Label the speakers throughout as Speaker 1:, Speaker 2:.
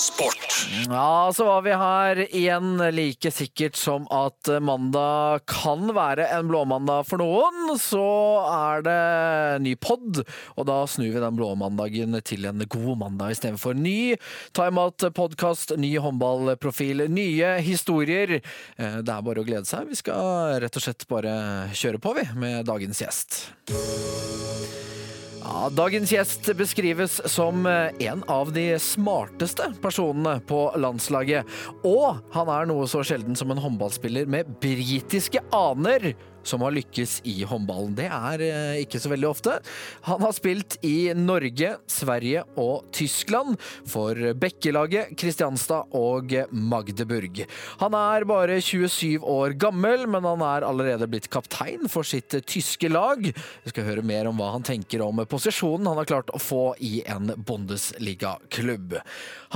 Speaker 1: Sport.
Speaker 2: Ja, så var vi her igjen like sikkert som at mandag kan være en blåmandag for noen. Så er det ny pod, og da snur vi den blåmandagen til en god mandag istedenfor ny timeout-podkast, ny håndballprofil, nye historier. Eh, Det er bare å glede seg. Vi skal rett og slett bare kjøre på, vi, med dagens gjest. Ja, dagens gjest beskrives som eh, en av de smarteste personene på landslaget. Og han er noe så sjelden som en håndballspiller med britiske aner som har lykkes i håndballen. Det er eh, ikke så veldig ofte. Han har spilt i Norge, Sverige og Tyskland for Bekkelaget, Kristianstad og Magdeburg. Han er bare 27 år gammel, men han er allerede blitt kaptein for sitt tyske lag. Vi skal høre mer om hva han tenker om posisjonen han har klart å få i en Bundesliga-klubb.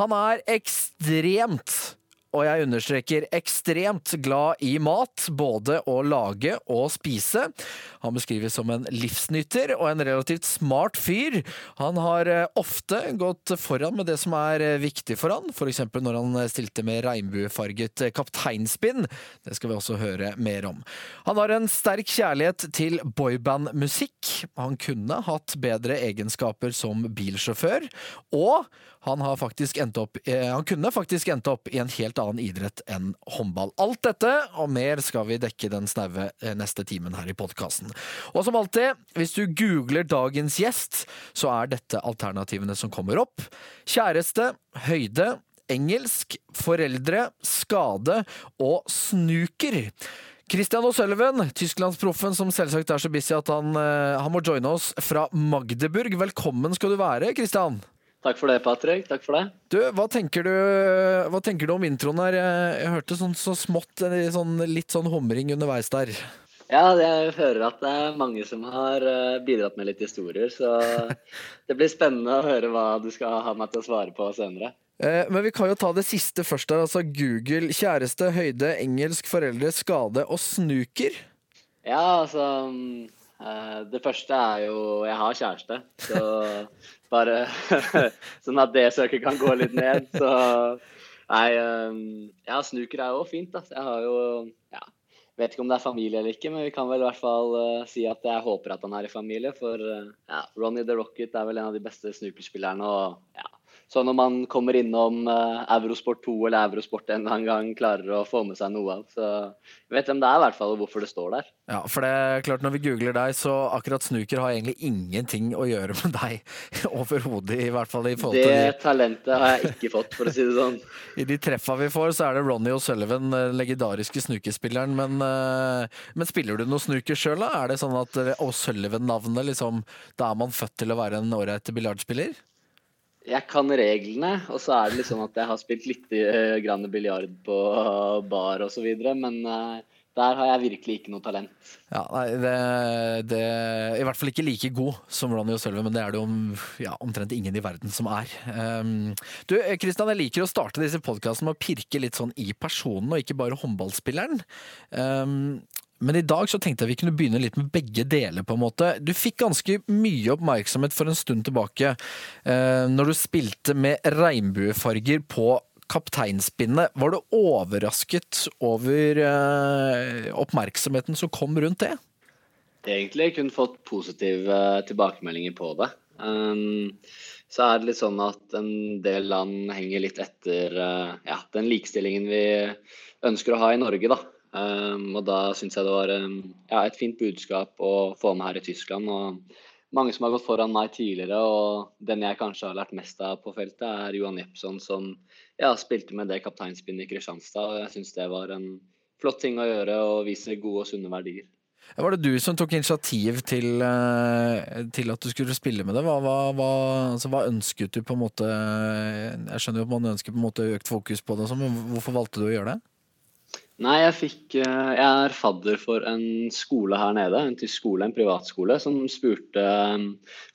Speaker 2: Han er ekstremt og jeg understreker ekstremt glad i mat, både å lage og spise. Han beskrives som en livsnyter og en relativt smart fyr. Han har eh, ofte gått foran med det som er eh, viktig for han, f.eks. når han stilte med regnbuefarget eh, kapteinspinn. Det skal vi også høre mer om. Han har en sterk kjærlighet til boybandmusikk. Han kunne hatt bedre egenskaper som bilsjåfør, og han, opp, eh, han kunne faktisk endt opp i en helt annen idrett enn håndball. Alt dette og mer skal vi dekke den snaue eh, neste timen her i podkasten. Og som alltid, hvis du googler dagens gjest, så er dette alternativene som kommer opp. Kjæreste, høyde, engelsk, foreldre, skade og snooker. Christian O'Sullivan, tysklandsproffen som selvsagt er så busy at han, eh, han må joine oss fra Magdeburg. Velkommen skal du være, Christian.
Speaker 3: Takk for det, Patrick. Takk for det.
Speaker 2: Du, hva tenker du, hva tenker du om introen her? Jeg, hørte sånn så smått, en sånn, litt sånn humring underveis der.
Speaker 3: Ja, jeg hører at det er mange som har eh, bidratt med litt historier, så det blir spennende å høre hva du skal ha meg til å svare på senere.
Speaker 2: Eh, men vi kan jo ta det siste først der. Altså Google, kjæreste, høyde, engelsk, foreldre, skade og snuker.
Speaker 3: Ja, altså eh, Det første er jo Jeg har kjæreste, så bare sånn at det søket kan gå litt ned. Så nei eh, Ja, snuker er jo fint, da. Jeg har jo ja, Vet ikke om det er familie eller ikke, men vi kan vel i hvert fall uh, si at jeg håper at han er i familie. For uh, ja, Ronny the Rocket er vel en av de beste snookerspillerne. og ja, så når man kommer innom uh, Eurosport 2 eller Eurosport en eller annen gang, klarer å få med seg noe av. Så jeg vet hvem det er, i hvert fall, og hvorfor det står der.
Speaker 2: Ja, for det er klart Når vi googler deg, så akkurat snooker har egentlig ingenting å gjøre med deg overhodet. I hvert fall i forhold til Det
Speaker 3: talentet har jeg ikke fått, for å si det sånn.
Speaker 2: i de treffa vi får, så er det Ronny O'Sullivan, den legendariske snookerspilleren. Men, eh, men spiller du noe snooker sjøl, da? Er det sånn at eh, O'Sullivan-navnet, liksom, da er man født til å være en ålreit biljardspiller?
Speaker 3: Jeg kan reglene, og så er det litt sånn at jeg har spilt litt uh, grann biljard på bar videre, men uh, der har jeg virkelig ikke noe talent.
Speaker 2: Ja, nei, det, det I hvert fall ikke like god som Ronny og Sølve, men det er det jo ja, omtrent ingen i verden som er. Um, du, Kristian, jeg liker å starte disse podkastene med å pirke litt sånn i personen, og ikke bare håndballspilleren. Um, men i dag så tenkte jeg vi kunne begynne litt med begge deler. på en måte. Du fikk ganske mye oppmerksomhet for en stund tilbake eh, når du spilte med regnbuefarger på kapteinspinnet. Var du overrasket over eh, oppmerksomheten som kom rundt det?
Speaker 3: Egentlig kun fått positive tilbakemeldinger på det. Um, så er det litt sånn at en del land henger litt etter uh, ja, den likestillingen vi ønsker å ha i Norge, da. Um, og da syns jeg det var um, ja, et fint budskap å få med her i Tyskland. Og mange som har gått foran meg tidligere, og den jeg kanskje har lært mest av på feltet, er Johan Jepson, som ja, spilte med det kapteinspinnet i Kristianstad. Og jeg syns det var en flott ting å gjøre og vise gode og sunne verdier.
Speaker 2: Var det du som tok initiativ til, eh, til at du skulle spille med det? Hva, hva, hva, altså, hva ønsket du på en måte Jeg skjønner jo at man ønsker på en måte økt fokus på det, sånn, men hvorfor valgte du å gjøre det?
Speaker 3: Nei, jeg fikk eh, Jeg er fadder for en skole her nede, en tysk skole, en privatskole, som spurte eh,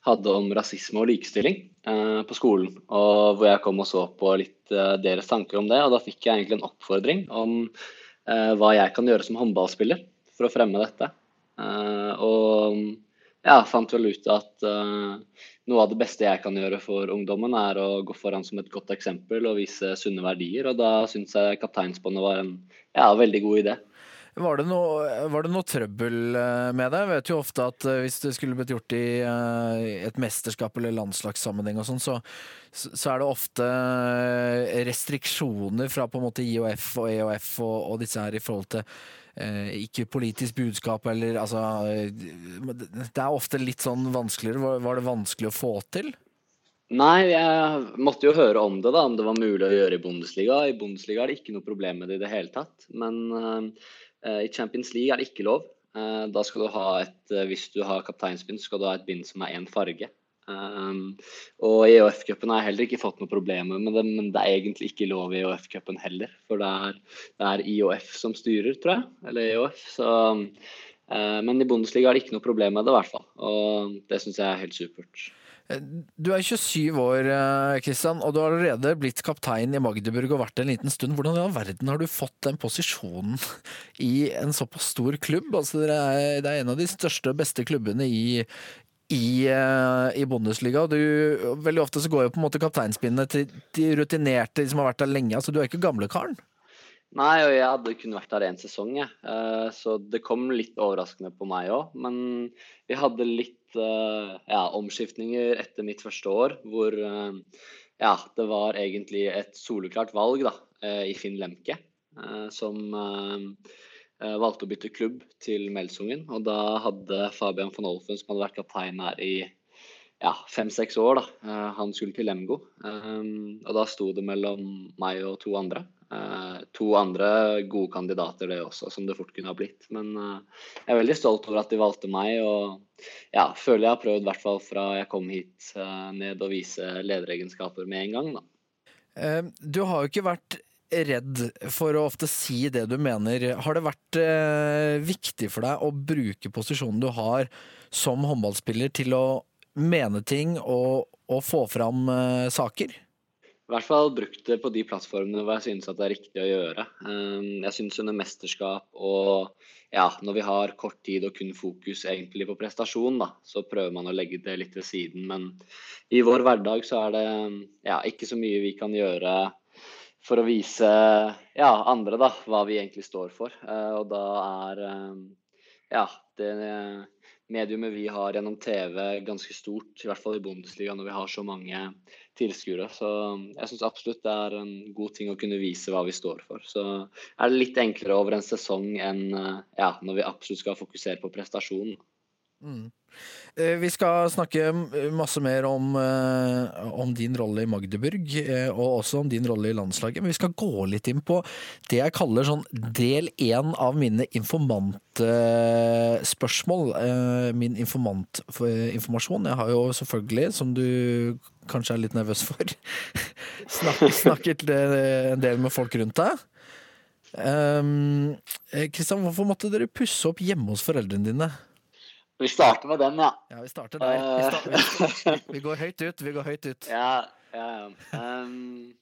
Speaker 3: Hadde om rasisme og likestilling eh, på skolen. Og hvor jeg kom og så på litt eh, deres tanker om det. Og da fikk jeg egentlig en oppfordring om eh, hva jeg kan gjøre som håndballspiller for å fremme dette. Eh, og ja, fant vel ut at noe av det beste jeg kan gjøre for ungdommen, er å gå foran som et godt eksempel og vise sunne verdier. Og da syns jeg kapteinsbåndet var en ja, veldig god idé.
Speaker 2: Var det, noe, var det noe trøbbel eh, med det? Jeg vet jo ofte at eh, hvis det skulle blitt gjort i eh, et mesterskap eller landslagssammenheng og sånn, så, så er det ofte restriksjoner fra på en måte IOF og EOF og, og disse her i forhold til ikke politisk budskap eller altså Det er ofte litt sånn vanskeligere. Var det vanskelig å få til?
Speaker 3: Nei, jeg måtte jo høre om det, da, om det var mulig å gjøre i Bundesliga. I Bundesliga er det ikke noe problem med det i det hele tatt. Men uh, i Champions League er det ikke lov. Uh, da skal du ha et, uh, Hvis du har kapteinsbind, skal du ha et bind som er én farge. Og i EOF-cupen har jeg heller ikke fått noe problemer med det, men det er egentlig ikke lov i EOF-cupen heller. For det er, det er, IOF som styrer, tror jeg. Eller EOF. Så, men i Bundesliga er det ikke noe problem med det, i hvert fall. Og det syns jeg er helt supert.
Speaker 2: Du er 27 år, Kristian, og du har allerede blitt kaptein i Magdeburg og vært det en liten stund. Hvordan i all verden har du fått den posisjonen i en såpass stor klubb? Altså, det, er, en av de største og beste klubbene i, i, i Bundesliga. Du, veldig ofte så går jo på en måte kapteinspinnet til de rutinerte som har vært der lenge. Altså, du er ikke gamlekaren?
Speaker 3: Nei, og jeg hadde kun vært der én sesong, jeg. Så det kom litt overraskende på meg òg. Men vi hadde litt ja, omskiftninger etter mitt første år, hvor ja, det var egentlig et soleklart valg da, i Finn Lemke, som valgte å bytte klubb til Melsungen. Og da hadde Fabian von Olfen, som hadde vært kaptein her i ja, fem-seks år, da. Han skulle til Lemgo. Og da sto det mellom meg og to andre. Uh, to andre gode kandidater, det også, som det fort kunne ha blitt. Men uh, jeg er veldig stolt over at de valgte meg, og ja, føler jeg har prøvd, i hvert fall fra jeg kom hit, uh, ned å vise lederegenskaper med en gang, da.
Speaker 2: Du har jo ikke vært redd for å ofte si det du mener. Har det vært viktig for deg å bruke posisjonen du har som håndballspiller til å mene ting og, og få fram saker?
Speaker 3: I hvert fall brukt det på de plattformene hvor jeg synes at det er riktig å gjøre. Jeg synes under mesterskap og ja, når vi har kort tid og kun fokus egentlig på prestasjon, da, så prøver man å legge det litt ved siden. Men i vår hverdag så er det ja, ikke så mye vi kan gjøre for å vise ja, andre da, hva vi egentlig står for. Og da er ja, det mediumet vi har gjennom TV ganske stort, i hvert fall i Bundesliga når vi har så mange tilskuere. Så jeg syns absolutt det er en god ting å kunne vise hva vi står for. Så er det litt enklere over en sesong enn ja, når vi absolutt skal fokusere på prestasjonen.
Speaker 2: Mm. Vi skal snakke masse mer om, om, din rolle i Magdeburg, og også om din rolle i landslaget. Men vi skal gå litt inn på det jeg kaller sånn del én av mine informantspørsmål. Min informantinformasjon. Jeg har jo selvfølgelig, som du kanskje er litt nervøs for, snakket en del med folk rundt deg. Kristian, hvorfor måtte dere pusse opp hjemme hos foreldrene dine?
Speaker 3: Vi starter med den, ja.
Speaker 2: Ja, vi starter der. Vi, starter, vi, vi, går høyt ut. Vi går høyt ut.
Speaker 3: Ja, ja, ja. Um,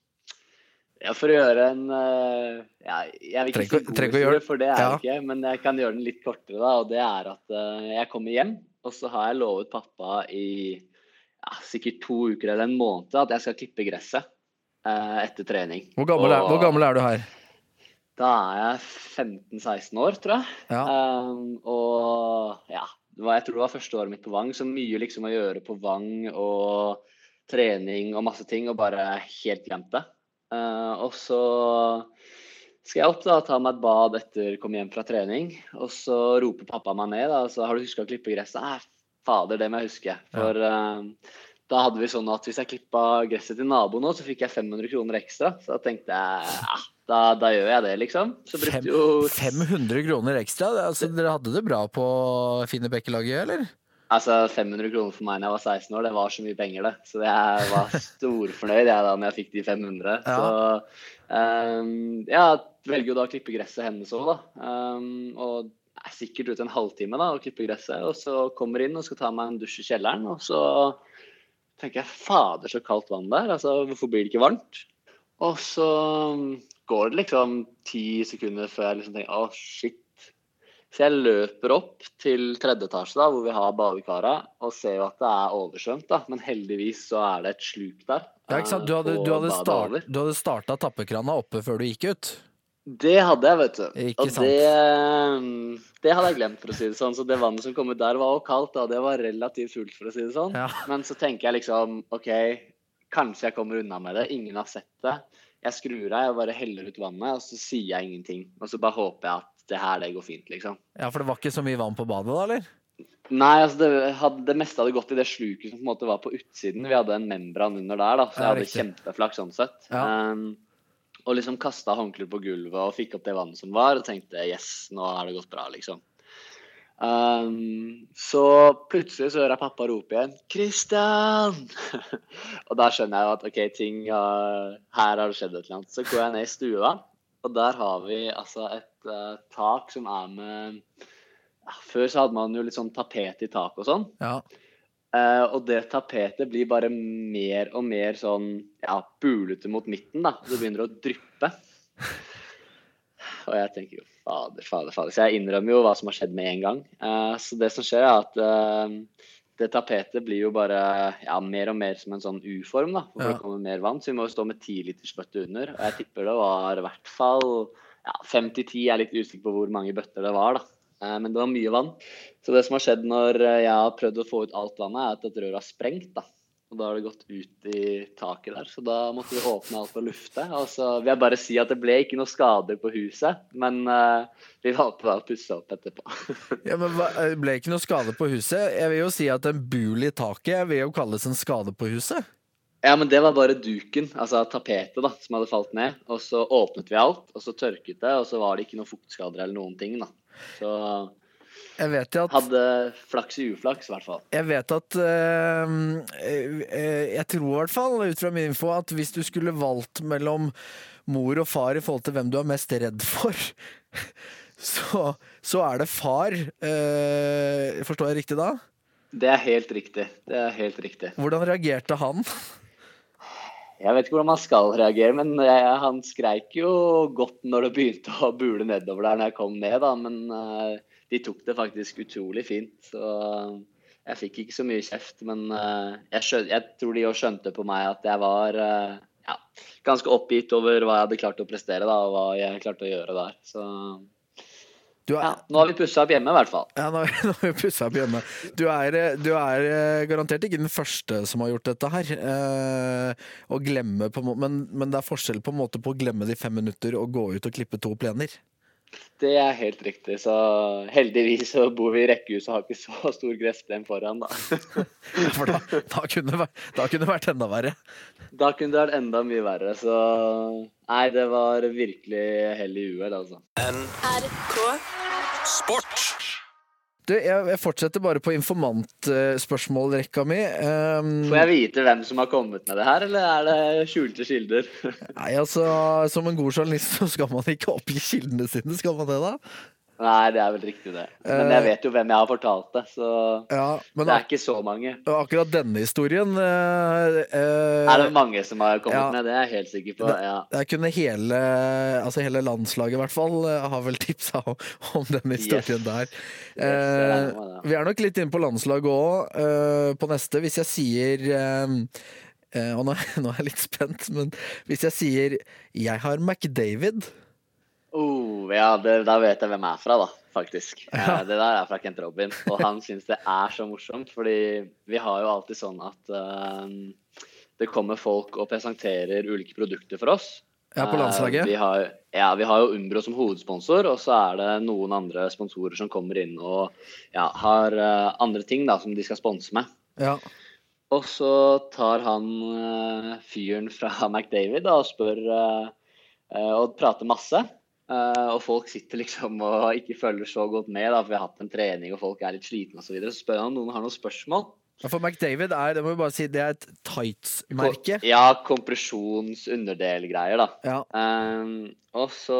Speaker 3: ja for å gjøre en uh, ja, Jeg vil ikke si god historie, for det er jeg ikke. Men jeg kan gjøre den litt kortere, da. Og det er at uh, jeg kommer hjem, og så har jeg lovet pappa i ja, sikkert to uker eller en måned at jeg skal klippe gresset uh, etter trening.
Speaker 2: Hvor gammel, er, hvor gammel er du her?
Speaker 3: Da er jeg 15-16 år, tror jeg.
Speaker 2: Ja.
Speaker 3: Um, og ja, var, jeg tror det var første året mitt på Vang, så mye liksom å gjøre på Vang og trening og masse ting, og bare helt glemt det. Uh, og så skal jeg opp da, ta meg et bad etter å komme hjem fra trening, og så roper pappa meg ned. da, så har du huska å klippe gresset? Nei, fader, det må jeg huske. For uh, da hadde vi sånn at hvis jeg klippa gresset til naboen nå, så fikk jeg 500 kroner ekstra. Så da tenkte jeg ja, da, da, gjør jeg det, liksom.
Speaker 2: Fem, jo 500 kroner ekstra? Altså, dere hadde det bra på Fine Bekkelaget, eller?
Speaker 3: Altså 500 kroner for meg da jeg var 16 år, det var så mye penger, det. Så jeg var storfornøyd jeg da når jeg fikk de 500.
Speaker 2: Ja.
Speaker 3: Så um, ja, velger jo da å klippe gresset hennes òg, da. Um, og er sikkert ute en halvtime da og klipper gresset. Og så kommer inn og skal ta meg en dusj i kjelleren, og så tenker jeg fader, så kaldt vann der. Altså, hvorfor blir det ikke varmt? Og så går det liksom ti sekunder før jeg liksom tenker å, shit. Så jeg løper opp til tredje etasje, da, hvor vi har badekara, og ser jo at det er oversvømt. da, Men heldigvis så er det et sluk der.
Speaker 2: Ja, ikke sant? Du
Speaker 3: eh,
Speaker 2: hadde, du hadde, start, du hadde starta tappekrana oppe før du gikk ut.
Speaker 3: Det hadde jeg, vet du.
Speaker 2: Ikke
Speaker 3: og
Speaker 2: sant.
Speaker 3: det, det hadde jeg glemt, for å si det sånn. Så det vannet som kom ut der, var også kaldt. da, Det var relativt fullt, for å si det sånn.
Speaker 2: Ja.
Speaker 3: Men så tenker jeg liksom OK, kanskje jeg kommer unna med det. Ingen har sett det. Jeg skrur av, jeg bare heller ut vannet, og så sier jeg ingenting. Og så bare håper jeg at det her, det går fint, liksom.
Speaker 2: Ja, For det var ikke så mye vann på badet da, eller?
Speaker 3: Nei, altså det, hadde, det meste hadde gått i det sluket som på en måte var på utsiden. Vi hadde en membran under der, da, så jeg hadde kjempeflaks sånn sett.
Speaker 2: Ja.
Speaker 3: Um, og liksom kasta håndkleet på gulvet og fikk opp det vannet som var, og tenkte yes, nå har det gått bra, liksom. Um, så plutselig så hører jeg pappa rope igjen 'Kristian!' og da skjønner jeg jo at OK, ting har, her har det skjedd et eller annet. Så går jeg ned i stua, og der har vi altså et uh, tak som er med ja, Før så hadde man jo litt sånn tapet i taket og sånn.
Speaker 2: Ja.
Speaker 3: Eh, og det tapetet blir bare mer og mer sånn ja, bulete mot midten, da. Det begynner å dryppe. Og jeg tenker jo fader, fader, fader. Så jeg innrømmer jo hva som har skjedd med en gang. Uh, så det som skjer, er at uh, det tapetet blir jo bare ja, mer og mer som en sånn U-form, da. hvor
Speaker 2: Ja.
Speaker 3: det kommer mer vann. Så vi må jo stå med tilitersbøtte liters bøtte under. Og jeg tipper det var i hvert fall ja, fem til ti. Jeg er litt usikker på hvor mange bøtter det var, da. Eh, Men det var mye vann. Så det som har skjedd når jeg har prøvd å få ut alt vannet, er at et rør har sprengt. da. Og da har det gått ut i taket der. Så da måtte vi åpne alt og lufte. Og så vil jeg bare si at det ble ikke noe skader på huset, men uh, vi valgte da å pusse opp etterpå.
Speaker 2: Ja, men hva, eh, Ble ikke noe skade på huset? Jeg vil jo si at en bul i taket vil jo kalles en skade på huset.
Speaker 3: ja, men det var bare duken, altså tapetet, da, som hadde falt ned. Og så åpnet vi alt, og så tørket det, og så var det ikke noen fuktskader eller noen ting, da. Så
Speaker 2: Jeg vet at
Speaker 3: hadde flaks i uflaks, i hvert fall.
Speaker 2: Jeg vet at eh, Jeg tror i hvert fall, ut fra min info, at hvis du skulle valgt mellom mor og far i forhold til hvem du er mest redd for, så, så er det far. Eh, forstår jeg riktig da?
Speaker 3: Det er helt riktig. Det er helt riktig.
Speaker 2: Hvordan reagerte han?
Speaker 3: Jeg vet ikke hvordan man skal reagere, men jeg, han skreik jo godt når det begynte å bule nedover der når jeg kom ned, da. Men de tok det faktisk utrolig fint. Så jeg fikk ikke så mye kjeft. Men eh, jeg, skjøn, jeg tror de òg skjønte på meg at jeg var eh, ja, ganske oppgitt over hva jeg hadde klart å prestere, da, og hva jeg klarte å gjøre der. Så
Speaker 2: Du er,
Speaker 3: ja, nå har vi pussa opp hjemme, i hvert fall.
Speaker 2: Ja, nå nå har vi pussa opp hjemme. Du er, eh, du er eh, garantert ikke den første som har gjort dette her. Eh, å glemme på, men, men det er forskjell på en måte på å glemme de fem minutter og gå ut og klippe to plener.
Speaker 3: Det er helt riktig. Så heldigvis så bor vi i rekkehus og har ikke så stor gressplen foran, da.
Speaker 2: For da, da, kunne det vært, da kunne det vært enda verre.
Speaker 3: Da kunne det vært enda mye verre. Så nei, det var virkelig hell i uhell, altså.
Speaker 1: NRK Sport.
Speaker 2: Du, jeg, fortsetter bare på informantspørsmålrekka mi. Um,
Speaker 3: Får jeg vite hvem som har kommet med det her, eller er det skjulte kilder?
Speaker 2: Nei, altså, Som en god journalist så skal man ikke oppgi kildene sine, skal man det da?
Speaker 3: Nei, det er vel riktig, det. Men jeg vet jo hvem jeg har fortalt det, så
Speaker 2: Ja, men
Speaker 3: det er ikke så mange.
Speaker 2: akkurat denne historien eh, eh,
Speaker 3: Er det mange som har kommet
Speaker 2: ja.
Speaker 3: med? Det er jeg helt sikker på. Ja.
Speaker 2: Jeg kunne hele, altså hele landslaget i hvert fall eh, har vel tipsa om, om den historien
Speaker 3: Yes.
Speaker 2: der. Eh,
Speaker 3: regner
Speaker 2: vi er nok litt inne på landslaget òg, på neste. Hvis jeg sier eh, eh, Og nå, nå er jeg litt spent, men hvis jeg sier 'jeg har McDavid'
Speaker 3: Oh, ja, det, da vet jeg hvem jeg er fra, da, faktisk. Ja. det der er fra Kent Robin, og han syns det er så morsomt, fordi vi har jo alltid sånn at uh, det kommer folk og presenterer ulike produkter for oss.
Speaker 2: Ja, på landslaget.
Speaker 3: Uh, vi har, ja, vi har jo Umbro som hovedsponsor, og så er det noen andre sponsorer som kommer inn og ja, har uh, andre ting da, som de skal sponse med.
Speaker 2: Ja.
Speaker 3: Og så tar han eh, fyren fra McDavid da, og spør eh, eh, og prater masse. Eh, og folk sitter liksom og ikke følger så godt med, da, for vi har hatt en trening og folk er litt slitne osv. Så, videre. så spør han om noen har noen spørsmål.
Speaker 2: Ja, For McDavid er det må vi bare si, det er et tights-merke.
Speaker 3: Ja, kompresjons underdelgreier, da.
Speaker 2: Ja.
Speaker 3: Um, og så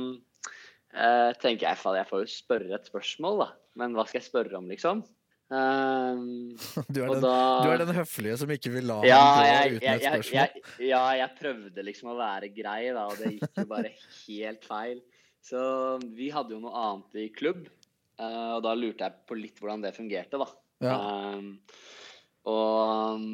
Speaker 3: uh, tenker jeg faen, jeg får jo spørre et spørsmål, da. Men hva skal jeg spørre om, liksom? Um,
Speaker 2: Du, er den,
Speaker 3: da
Speaker 2: du er den høflige som ikke vil la
Speaker 3: ja,
Speaker 2: ham gå uten
Speaker 3: jeg,
Speaker 2: et spørsmål.
Speaker 3: jeg, ja, jeg prøvde liksom å være grei, da, og det gikk jo bare helt feil. Så vi hadde jo noe annet i klubb, eh, og da lurte jeg på litt hvordan det fungerte, da.
Speaker 2: Ja.
Speaker 3: Um, og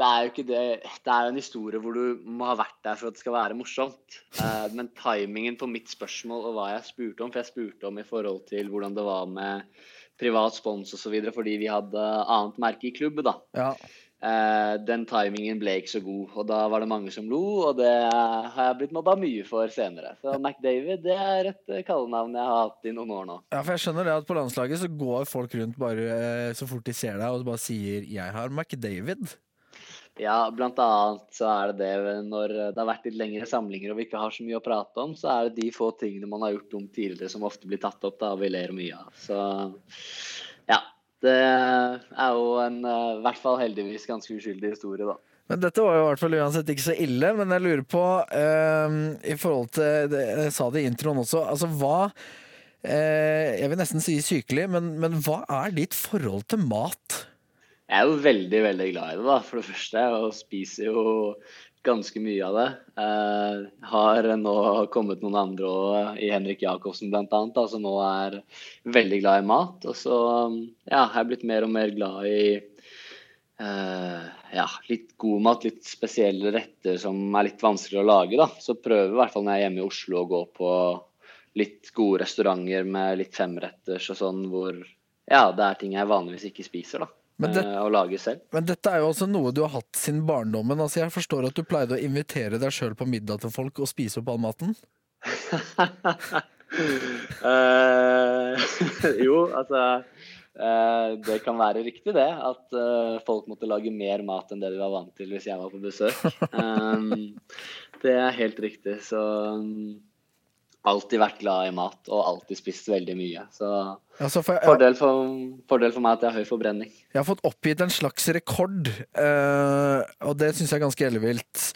Speaker 3: det er jo ikke det Det er jo en historie hvor du må ha vært der for at det skal være morsomt. Uh, men timingen på mitt spørsmål og hva jeg spurte om, for jeg spurte om i forhold til hvordan det var med privat spons osv. fordi vi hadde annet merke i klubben. da.
Speaker 2: Ja.
Speaker 3: Uh, den timingen ble ikke så god, og da var det mange som lo, og det har jeg blitt mobba mye for senere. Så McDavid det er et eh, kallenavn jeg har hatt i noen år nå.
Speaker 2: ja, for jeg skjønner det at på landslaget så går folk rundt bare eh, så fort de ser deg og bare sier 'jeg har McDavid'.
Speaker 3: Ja, blant annet så er det det når det har vært litt lengre samlinger og vi ikke har så mye å prate om, så er det de få tingene man har gjort om tidligere som ofte blir tatt opp da, og vi ler mye av. Så ja. Det er jo en eh, i hvert fall heldigvis ganske uskyldig historie, da.
Speaker 2: Men dette var jo i hvert fall uansett ikke så ille, men jeg lurer på eh, I forhold til det, Jeg sa det i introen også. Altså hva eh, Jeg vil nesten si sykelig, men, men hva er ditt forhold til mat?
Speaker 3: Jeg er jo veldig, veldig glad i det, da, for det første. Og spiser jo ganske mye av det. Eh, har nå kommet noen andre òg, i Henrik Jacobsen bl.a., som nå er veldig glad i mat. Og så ja, har jeg blitt mer og mer glad i eh, ja, litt god mat, litt spesielle retter som er litt vanskeligere å lage. da. Så prøver i hvert fall når jeg er hjemme i Oslo å gå på litt gode restauranter med litt femretters og sånn, hvor ja, det er ting jeg vanligvis ikke spiser, da.
Speaker 2: Men det-
Speaker 3: å lage selv.
Speaker 2: Men dette er jo også noe du har hatt siden barndommen. Altså Jeg forstår at du pleide å invitere deg sjøl på middag til folk og spise opp all maten.
Speaker 3: uh, jo, altså uh, Det kan være riktig, det. At uh, folk måtte lage mer mat enn det de var vant til hvis jeg var på besøk. Um, det er helt riktig. Så um, alltid vært glad i mat og alltid spist veldig mye. Så
Speaker 2: Altså for jeg,
Speaker 3: fordel for, fordel for meg at jeg har høy forbrenning.
Speaker 2: jeg har fått oppgitt en slags rekord, uh, og det syns jeg er ganske ellevilt.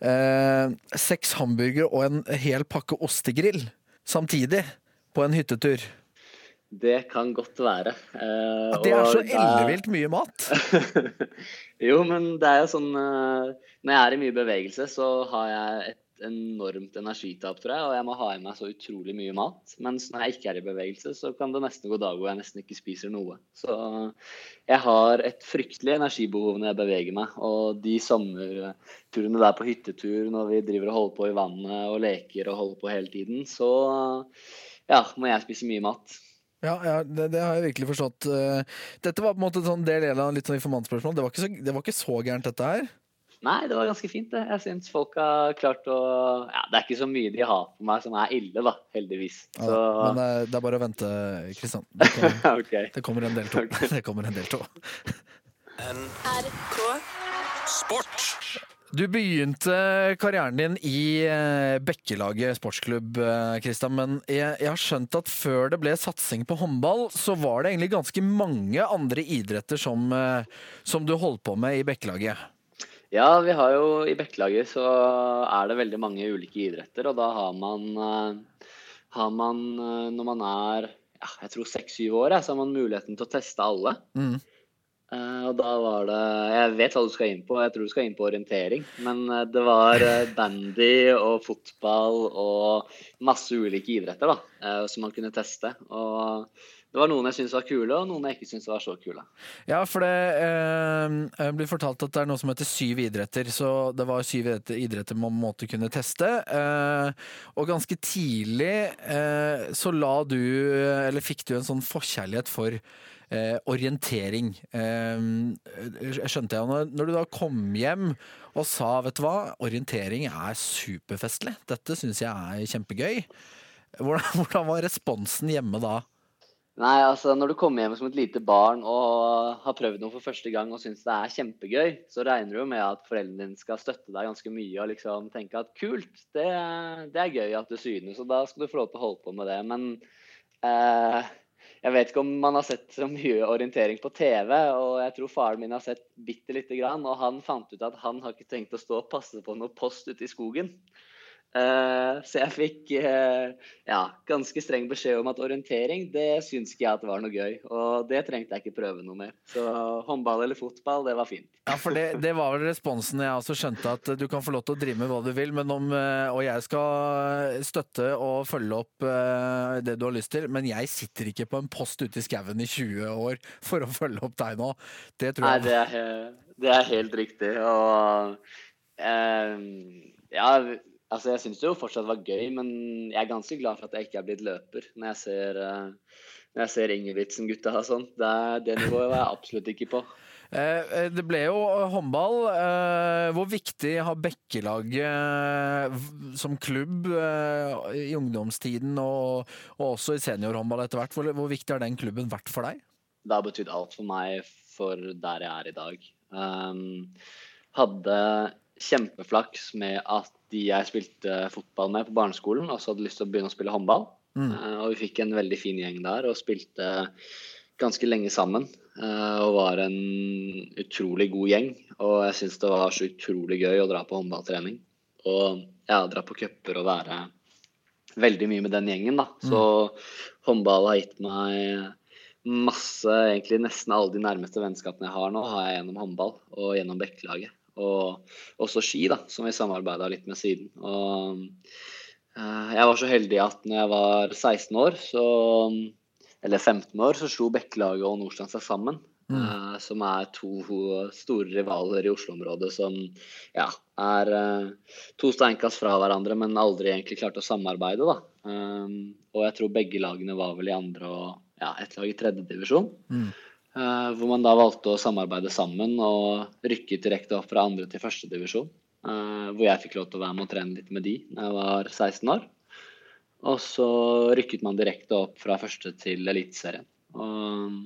Speaker 2: Uh, seks hamburgere og en hel pakke ostegrill samtidig på en hyttetur.
Speaker 3: Det kan godt være. Uh,
Speaker 2: At det er så ellevilt mye mat.
Speaker 3: jo, men det er jo sånn Når jeg er i mye bevegelse, så har jeg et enormt energitap, tror jeg. Og jeg må ha i meg så utrolig mye mat. Mens når jeg ikke er i bevegelse, så kan det nesten gå dager hvor jeg nesten ikke spiser noe. Så jeg har et fryktelig energibehov når jeg beveger meg. Og de sommerturene der på hyttetur når vi driver og holder på i vannet og leker og holder på hele tiden, så ja, må jeg spise mye mat.
Speaker 2: Ja, ja det, det har jeg virkelig forstått. Eh, Dette var på en måte en sånn del av litt sånn informantspørsmål. Det det var ikke så gærent, dette her.
Speaker 3: Nei, det var ganske fint, det. Jeg syns folk har klart å Ja, det er ikke så mye de har på meg som er ille, da, heldigvis.
Speaker 2: Ja,
Speaker 3: Så
Speaker 2: Men eh, det er bare å vente, Kristian. Det, kommer-
Speaker 3: OK.
Speaker 2: det kommer en del to. Det kommer en del to.
Speaker 1: NRK
Speaker 4: Sport.
Speaker 2: Du begynte karrieren din i eh, Bekkelaget sportsklubb, eh, Kristian. Men jeg, jeg har skjønt at før det ble satsing på håndball, så var det egentlig ganske mange andre idretter som, eh, som du holdt på med i Bekkelaget.
Speaker 3: Ja, vi har jo i Bekkelaget så er det veldig mange ulike idretter, og da har man, eh, har man eh, når man er ja, jeg tror seks-syv år, så har man muligheten til å teste alle.
Speaker 2: Mm.
Speaker 3: Eh, og da var det Jeg vet hva du skal inn på, jeg tror du skal inn på orientering. Men det var bandy og fotball og masse ulike idretter da, som man kunne teste. Og det var noen jeg syntes var kule, og noen jeg ikke syntes var så kule.
Speaker 2: Ja, for det eh, blir fortalt at det er noe som heter syv idretter. Så det var syv idretter, man måtte kunne teste. Eh, og ganske tidlig eh, så la du, eller fikk du en sånn forkjærlighet for eh, orientering. Eh, skjønte jeg. Når, når du da kom hjem og sa vet du hva, orientering er superfestlig, dette syns jeg er kjempegøy. Hvordan, hvordan var responsen hjemme da?
Speaker 3: Nei, altså når du kommer hjem som et lite barn og har prøvd noe for første gang og syns det er kjempegøy, så regner du med at foreldrene dine skal støtte deg ganske mye og liksom tenke at kult, det, det er gøy at du synes, og da skal du få lov til å holde på med det. Men eh, jeg vet ikke om man har sett så mye orientering på TV, og jeg tror faren min har sett bitte lite grann, og han fant ut at han har ikke tenkt å stå og passe på noe post ute i skogen. Uh, så jeg fikk uh, ja, ganske streng beskjed om at orientering, det syns ikke jeg at var noe gøy. Og det trengte jeg ikke prøve noe mer. Så håndball eller fotball, det var fint.
Speaker 2: Ja, for det, det var vel responsen jeg også skjønte, at du kan få lov til å drive med hva du vil, men om, uh, og jeg skal støtte og følge opp det du har lyst til, men jeg sitter ikke på en post ute i skauen i 20 år for å følge opp deg nå. Det tror jeg
Speaker 3: Nei, det er, det er helt riktig. Og ja Altså, Jeg syns det jo fortsatt var gøy, men jeg er ganske glad for at jeg ikke er blitt løper når jeg ser, uh, når jeg ser Ingebrigtsen-gutta og sånn. Det, det nivået var jeg absolutt ikke på.
Speaker 2: Eh, eh, det ble jo håndball. Hvor viktig har Bekkelaget som klubb i ungdomstiden og, også i seniorhåndball etter hvert, hvor, hvor viktig har den klubben vært for deg?
Speaker 3: Det har betydd alt for meg for der jeg er i dag. Um, hadde kjempeflaks med at de jeg spilte fotball med på barneskolen, også hadde lyst til å begynne å spille håndball. Mm. Uh, og vi fikk en veldig fin gjeng der og spilte ganske lenge sammen. Uh, og var en utrolig god gjeng. Og jeg syns det var så utrolig gøy å dra på håndballtrening. Og ja, dra på cuper og være veldig mye med den gjengen, da. Så mm. håndball har gitt meg masse, egentlig nesten alle de nærmeste vennskapene jeg har nå, har jeg gjennom håndball og gjennom Bekkelaget. Og også ski, da, som vi samarbeida litt med siden. Og uh, jeg var så heldig at når jeg var 16 år, så, eller 15 år, så slo Bekkelaget og Nordstrand seg sammen. Mm. Uh, som er to store rivaler i Oslo-området som ja, er uh, to steinkast fra hverandre, men aldri egentlig klarte å samarbeide. da. Og jeg tror begge lagene var vel i andre og ja, ett lag i tredje divisjon. Mm. Uh, hvor man da valgte å samarbeide sammen og rykke direkte opp fra andre til førstedivisjon. Eh, hvor jeg fikk lov til å være med og trene litt med de da jeg var 16 år. Og så rykket man direkte opp fra første til Eliteserien. Og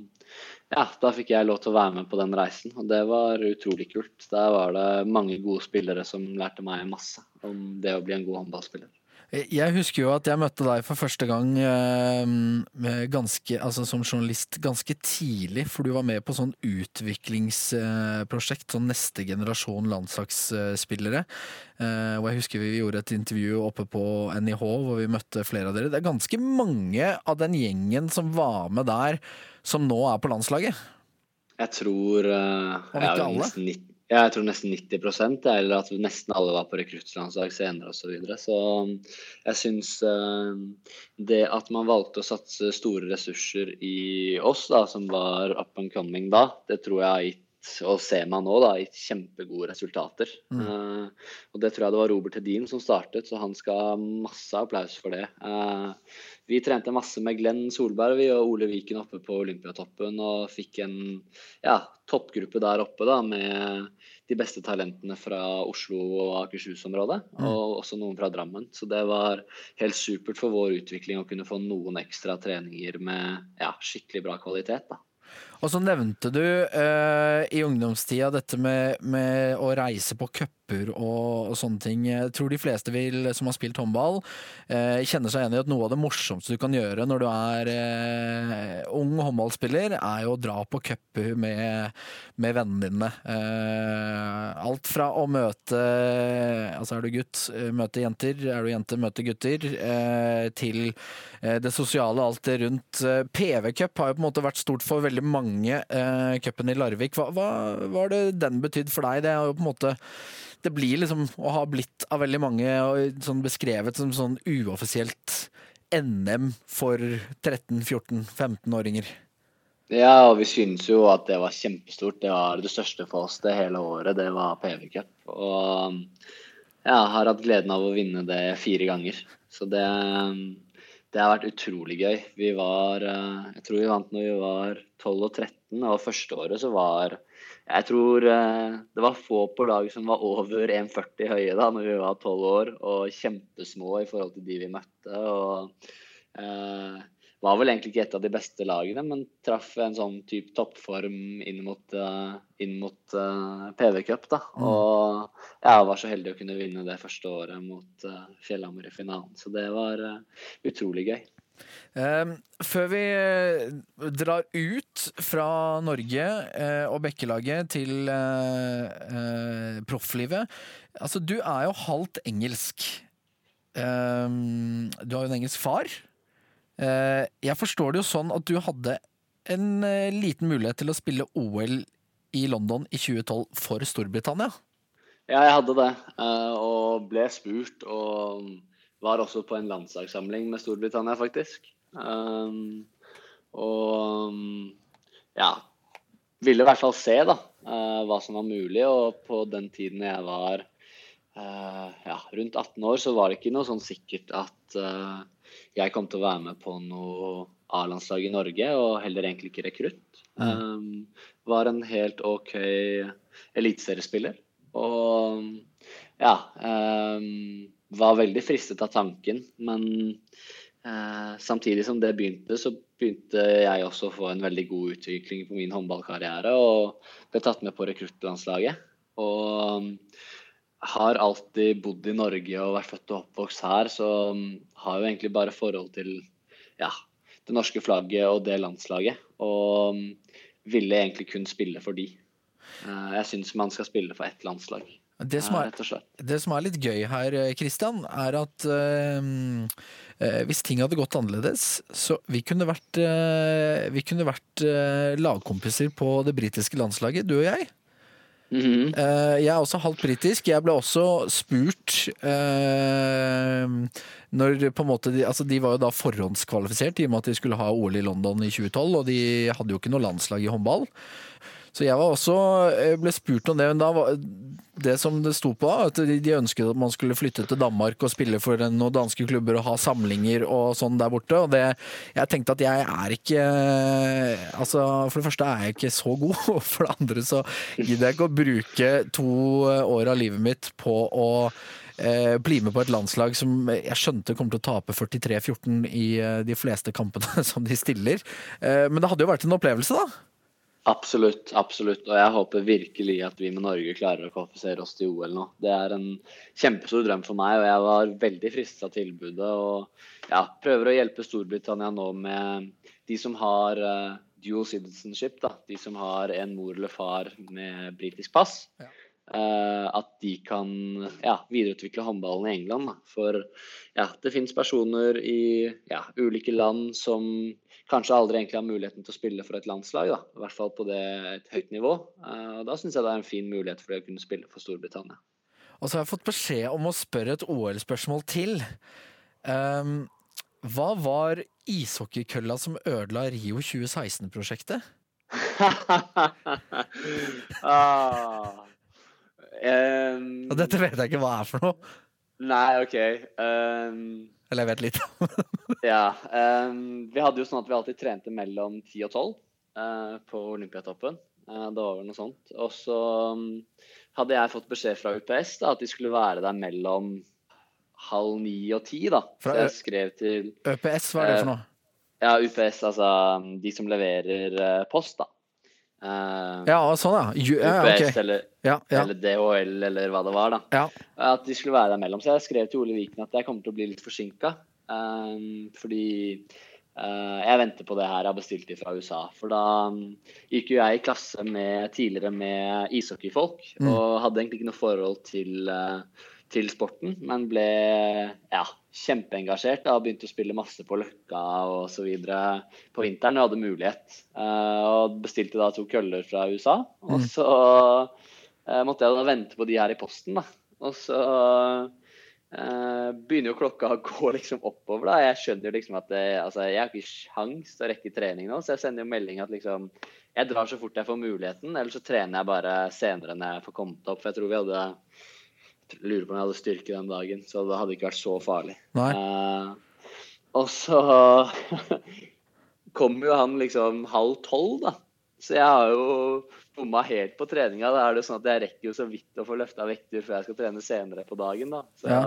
Speaker 3: ja, da fikk jeg lov til å være med på den reisen, og det var utrolig kult. Der var det mange gode spillere som lærte meg masse om det å bli en god håndballspiller.
Speaker 2: Jeg husker jo at jeg møtte deg for første gang eh, ganske, altså som journalist ganske tidlig, for du var med på sånn utviklingsprosjekt, sånn neste generasjon landslagsspillere. Eh, og jeg husker vi gjorde et intervju oppe på NIH hvor vi møtte flere av dere. Det er ganske mange av den gjengen som var med der, som nå er på landslaget.
Speaker 3: Jeg tror uh, Om ikke alle? Nesten 90 jeg tror nesten 90% eller at nesten alle var på rekruttlandslag senere osv. Så, videre. så um, jeg syns uh, det at man valgte å satse store ressurser i oss, da, som var up and coming da, det tror jeg har gitt og ser man nå, da, i kjempegode resultater. Mm. Uh, og det tror jeg det var Robert Hedin som startet, så han skal ha masse applaus for det. Uh, vi trente masse med Glenn Solberg vi og Ole Viken oppe på Olympiatoppen og fikk en ja, toppgruppe der oppe da, med de beste talentene fra Oslo og Akershus-området. Mm. Og også noen fra Drammen. Så det var helt supert for vår utvikling å kunne få noen ekstra treninger med ja, skikkelig bra kvalitet. da.
Speaker 2: Og så nevnte du eh, i ungdomstida dette med, med, å reise på cuper og, og, sånne ting. Jeg tror de fleste vil, som har spilt håndball, eh, kjenner seg igjen i at noe av det morsomste du kan gjøre når du er eh, ung håndballspiller, er jo å dra på cuper med, med, vennene dine. Eh, alt fra å møte Altså er du gutt, eh, møte jenter. Er du jente, møte gutter. Eh, til det sosiale, alt det rundt. PV-cup har jo på en måte vært stort for veldig mange mange eh, cupen i Larvik. Hva, har den betydd for deg? Det er jo på en måte det blir liksom å ha blitt av veldig mange sånn beskrevet som sånn uoffisielt NM for 13-14-15-åringer.
Speaker 3: Ja, og vi syns jo at det var kjempestort. Det var det største for oss det hele året. Det var PV Cup. Og jeg har hatt gleden av å vinne det fire ganger. Så det, det har vært utrolig gøy. Vi var eh, Jeg tror vi vant når vi var 12 og 13, og første året så var Jeg tror eh, det var få på laget som var over 1,40 høye da når vi var 12 år, og kjempesmå i forhold til de vi møtte. og eh, var vel egentlig ikke et av de beste lagene, men traff en sånn type toppform inn mot, uh, inn mot uh, PV Cup. da,
Speaker 2: Mm.
Speaker 3: Og jeg var så heldig å kunne vinne det første året mot uh, Fjellhammer i finalen. Så det var utrolig gøy.
Speaker 2: Um, før vi eh, drar ut fra Norge uh, og Bekkelaget til eh, eh, profflivet Altså, du er jo halvt engelsk. Um, du har jo en engelsk far. Eh, jeg forstår det jo sånn at du hadde en eh, liten mulighet til å spille OL i London i 2012 for Storbritannia.
Speaker 3: Ja, jeg hadde det, eh, og ble spurt. Og var også på en landslagssamling med Storbritannia, faktisk. Um, og ja Ville i hvert fall se da, hva som var mulig. Og på den tiden jeg var ja, rundt 18 år, så var det ikke noe sånn sikkert at jeg kom til å være med på noe A-landslag i Norge, og heller egentlig ikke rekrutt. Um, var en helt OK eliteseriespiller. Og ja um, Var veldig fristet av tanken, men uh, samtidig som det begynte, så begynte jeg også å få en veldig god utvikling på min håndballkarriere og ble tatt med på rekruttlandslaget. Og um, har alltid bodd i Norge og vært født og oppvokst her, så um, har jo egentlig bare forhold til ja, det norske flagget og det landslaget. Og um, ville egentlig kun spille for de. Uh, jeg syns man skal spille for ett landslag.
Speaker 2: Det som, er,
Speaker 3: og slett.
Speaker 2: det som er litt gøy her, Christian, er at eh, eh, hvis ting hadde gått annerledes, så vi kunne vært, øh, vi kunne vært øh, lagkompiser på det britiske landslaget, du og jeg.
Speaker 3: Mhm.
Speaker 2: Eh, jeg er også halvt britisk. Jeg ble også spurt uh, når på en måte de, altså de var jo da forhåndskvalifisert i og med at de skulle ha OL i London i 2012, og de hadde jo ikke noe landslag i håndball. Så jeg var også, jeg ble spurt om det, men da var det som det sto på, at de ønsket at man skulle flytte til Danmark og spille for noen danske klubber og ha samlinger og sånn der borte. Og det, jeg tenkte at jeg er ikke Altså, for det første er jeg ikke så god, og for det andre så gidder jeg ikke å bruke to år av livet mitt på å eh, bli med på et landslag som jeg skjønte kommer til å tape 43-14 i eh, de fleste kampene som de stiller. Eh, men det hadde jo vært en opplevelse, da.
Speaker 3: Absolutt, absolutt. Og jeg håper virkelig at vi med Norge klarer å kvalifisere oss til OL nå. Det er en kjempestor drøm for meg, og jeg var veldig frista av tilbudet. Og ja, prøver å hjelpe Storbritannia nå med de som har uh, dual citizenship, da. De som har en mor eller far med britisk pass.
Speaker 2: Ja.
Speaker 3: Uh, at de kan ja, videreutvikle håndballen i England. Da. For ja, det finnes personer i ja, ulike land som kanskje aldri egentlig har muligheten til å spille for et landslag. Da. I hvert fall på det, et høyt nivå. Uh, og da syns jeg det er en fin mulighet for å kunne spille for Storbritannia.
Speaker 2: Og så har jeg fått beskjed om å spørre et OL-spørsmål til. Um, hva var ishockeykølla som ødela Rio 2016-prosjektet?
Speaker 3: ah. um,
Speaker 2: dette vet jeg ikke hva er for noe.
Speaker 3: Nei, OK. Um,
Speaker 2: Eller jeg vet litt.
Speaker 3: ja. Um, vi hadde jo sånn at vi alltid trente mellom 10 og 12 uh, på Olympiatoppen. Uh, det var vel noe sånt. Og så um, hadde jeg fått beskjed fra UPS da, at de skulle være der mellom halv ni og ti. da.
Speaker 2: Fra
Speaker 3: så jeg skrev til
Speaker 2: UPS, hva er det for noe?
Speaker 3: ja, UPS, altså de som leverer uh, post, da. Uh,
Speaker 2: Ja, sånn ja. Ju- ja,
Speaker 3: UPS eller,
Speaker 2: Ja, ja,
Speaker 3: eller DHL eller hva det var, da.
Speaker 2: ja.
Speaker 3: At de skulle være der mellom. Så jeg skrev til Ole Viken at jeg kommer til å bli litt forsinka. Um, fordi uh, jeg venter på det her jeg har bestilt det fra USA. For da um, gikk jo jeg i klasse med, tidligere med ishockeyfolk,
Speaker 2: Mm.
Speaker 3: og hadde egentlig ikke noe forhold til, uh, til sporten, men ble ja, kjempeengasjert og begynte å spille masse på Løkka videre på vinteren. Og hadde mulighet. Uh, og bestilte da to køller fra USA. Og
Speaker 2: Mm.
Speaker 3: så uh, måtte jeg da vente på de her i posten, da. Og så eh, begynner jo klokka å gå liksom oppover, da. Jeg skjønner jo liksom at det, altså, jeg har ikke sjans til å rekke trening nå, så jeg sender jo melding at liksom Jeg drar så fort jeg får muligheten, eller så trener jeg bare senere når jeg får kommet opp. For jeg tror vi hadde lurer på om jeg hadde styrke den dagen, så det hadde ikke vært så farlig. Eh, og så kom jo han liksom halv tolv, da. Så jeg har jo bomma helt på treninga. Da er det jo sånn at jeg rekker jo så vidt å få løfta vekter før jeg skal trene senere på dagen, da. Så
Speaker 2: Ja.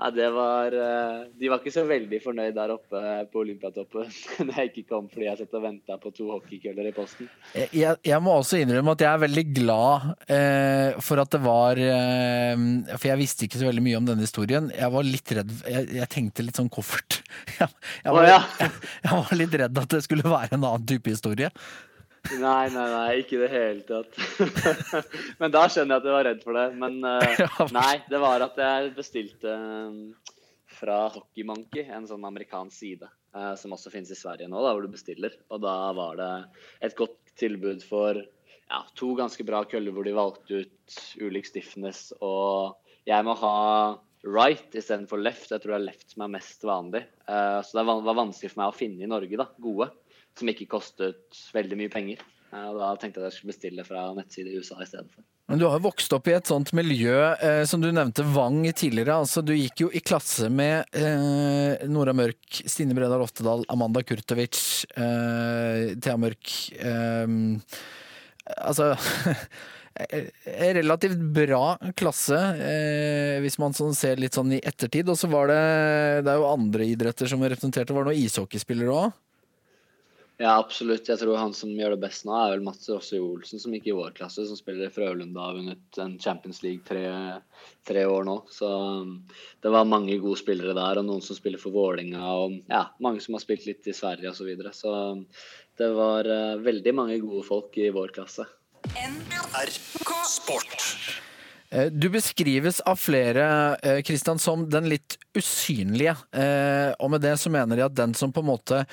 Speaker 3: Ja, det var eh, De var ikke så veldig fornøyd der oppe på Olympiatoppen når jeg ikke kom fordi jeg satt og venta på to hockeykøller i posten.
Speaker 2: Jeg, jeg må også innrømme at jeg er veldig glad eh, for at det var eh, For jeg visste ikke så veldig mye om denne historien. Jeg var litt redd Jeg, jeg tenkte litt sånn koffert. Jeg, jeg, var, jeg var litt redd at det skulle være en annen type historie.
Speaker 3: Nei, nei, nei, ikke i det hele tatt. Men da skjønner jeg at jeg var redd for det. Men eh, nei, det var at jeg bestilte eh, fra Hockey Monkey, en sånn amerikansk side, eh, som også finnes i Sverige nå, da, hvor du bestiller. Og da var det et godt tilbud for ja, to ganske bra køller hvor de valgte ut ulik stiffness. Og jeg må ha right istedenfor left. Jeg tror det er left som er mest vanlig. Så det var var vanskelig for meg å finne i Norge, da, gode som ikke kostet veldig mye penger. Eh, Og da tenkte jeg at jeg skulle bestille fra nettside i USA i stedet for.
Speaker 2: Men du har jo vokst opp i et sånt miljø, eh, som du nevnte Vang tidligere. altså Du gikk jo i klasse med eh, Nora Mørk, Stine Bredal Oftedal, Amanda Kurtovic, eh, Thea Mørk eh, Altså Relativt bra klasse, eh, hvis man sånn ser litt sånn i ettertid. Og så var det Det er jo andre idretter som representerte. Var det noen ishockeyspillere òg?
Speaker 3: Ja, absolutt. Jeg tror han som gjør det best nå, er vel Mats Rosse Olsen, som gikk i vår klasse, som spiller i Frølunda og har vunnet en Champions League tre, tre år nå. Så um, det var mange gode spillere der, og noen som spiller for Vålinga og ja, mange som har spilt litt i Sverige osv. Så, videre. så um, det var uh, veldig mange gode folk i vår klasse.
Speaker 1: NRK Sport.
Speaker 2: Eh, Du beskrives av flere Kristian, Christian, som den litt usynlige. Eh, Og med det så mener de at den som på en måte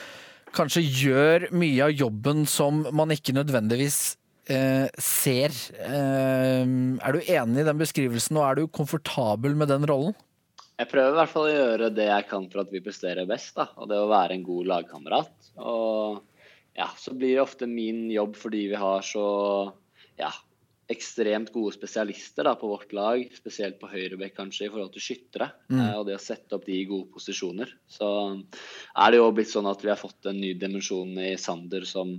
Speaker 2: kanskje gjør mye av jobben som man ikke nødvendigvis eh, ser. Eh, Er du enig i den beskrivelsen, og er du komfortabel med den rollen?
Speaker 3: Jeg prøver i hvert fall å gjøre det jeg kan for at vi presterer best, da. Og det å være en god lagkamerat. Ja, så blir det ofte min jobb fordi vi har så ja, ekstremt gode spesialister da, på vårt lag, spesielt på høyrebekk kanskje, i forhold til skyttere. Eh, og det å sette opp de i gode posisjoner. Så er det jo blitt sånn at vi har fått en ny dimensjon i Sander som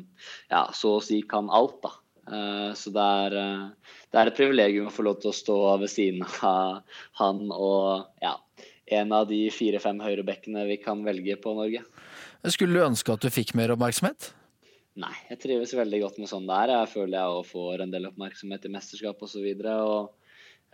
Speaker 3: ja, så å si kan alt, da. Eh, Så det er, eh, det er et privilegium å få lov til å stå ved siden av han og ja, en av de fire-fem høyrebekkene vi kan velge på Norge.
Speaker 2: Skulle du ønske at du fikk mer oppmerksomhet?
Speaker 3: Nei, jeg trives veldig godt med sånn det er. Jeg føler jeg også får en del oppmerksomhet i mesterskap osv.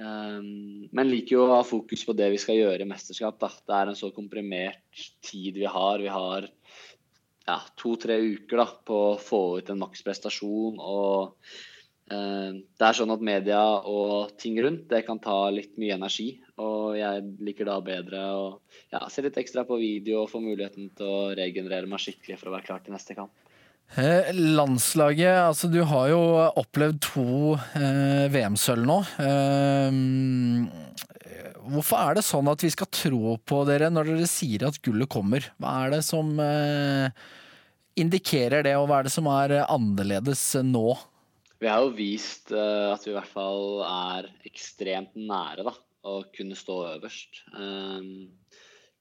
Speaker 3: Um, men liker jo å ha fokus på det vi skal gjøre i mesterskap. Da. Det er en så komprimert tid vi har. Vi har ja, to-tre uker da, på å få ut en maksprestasjon. Og eh, det er sånn at media og ting rundt det kan ta litt mye energi. Og jeg liker da bedre å ja, se litt ekstra på video og få muligheten til å regenerere meg skikkelig for å være klar til neste kamp.
Speaker 2: Eh, landslaget, altså du har jo opplevd to eh, VM-sølv nå. Eh, hvorfor er det sånn at vi skal tro på dere når dere sier at gullet kommer? Hva er det som eh, indikerer det, og hva er det som er eh, annerledes nå?
Speaker 3: Vi har jo vist eh, at vi i hvert fall er ekstremt nære da, å kunne stå øverst.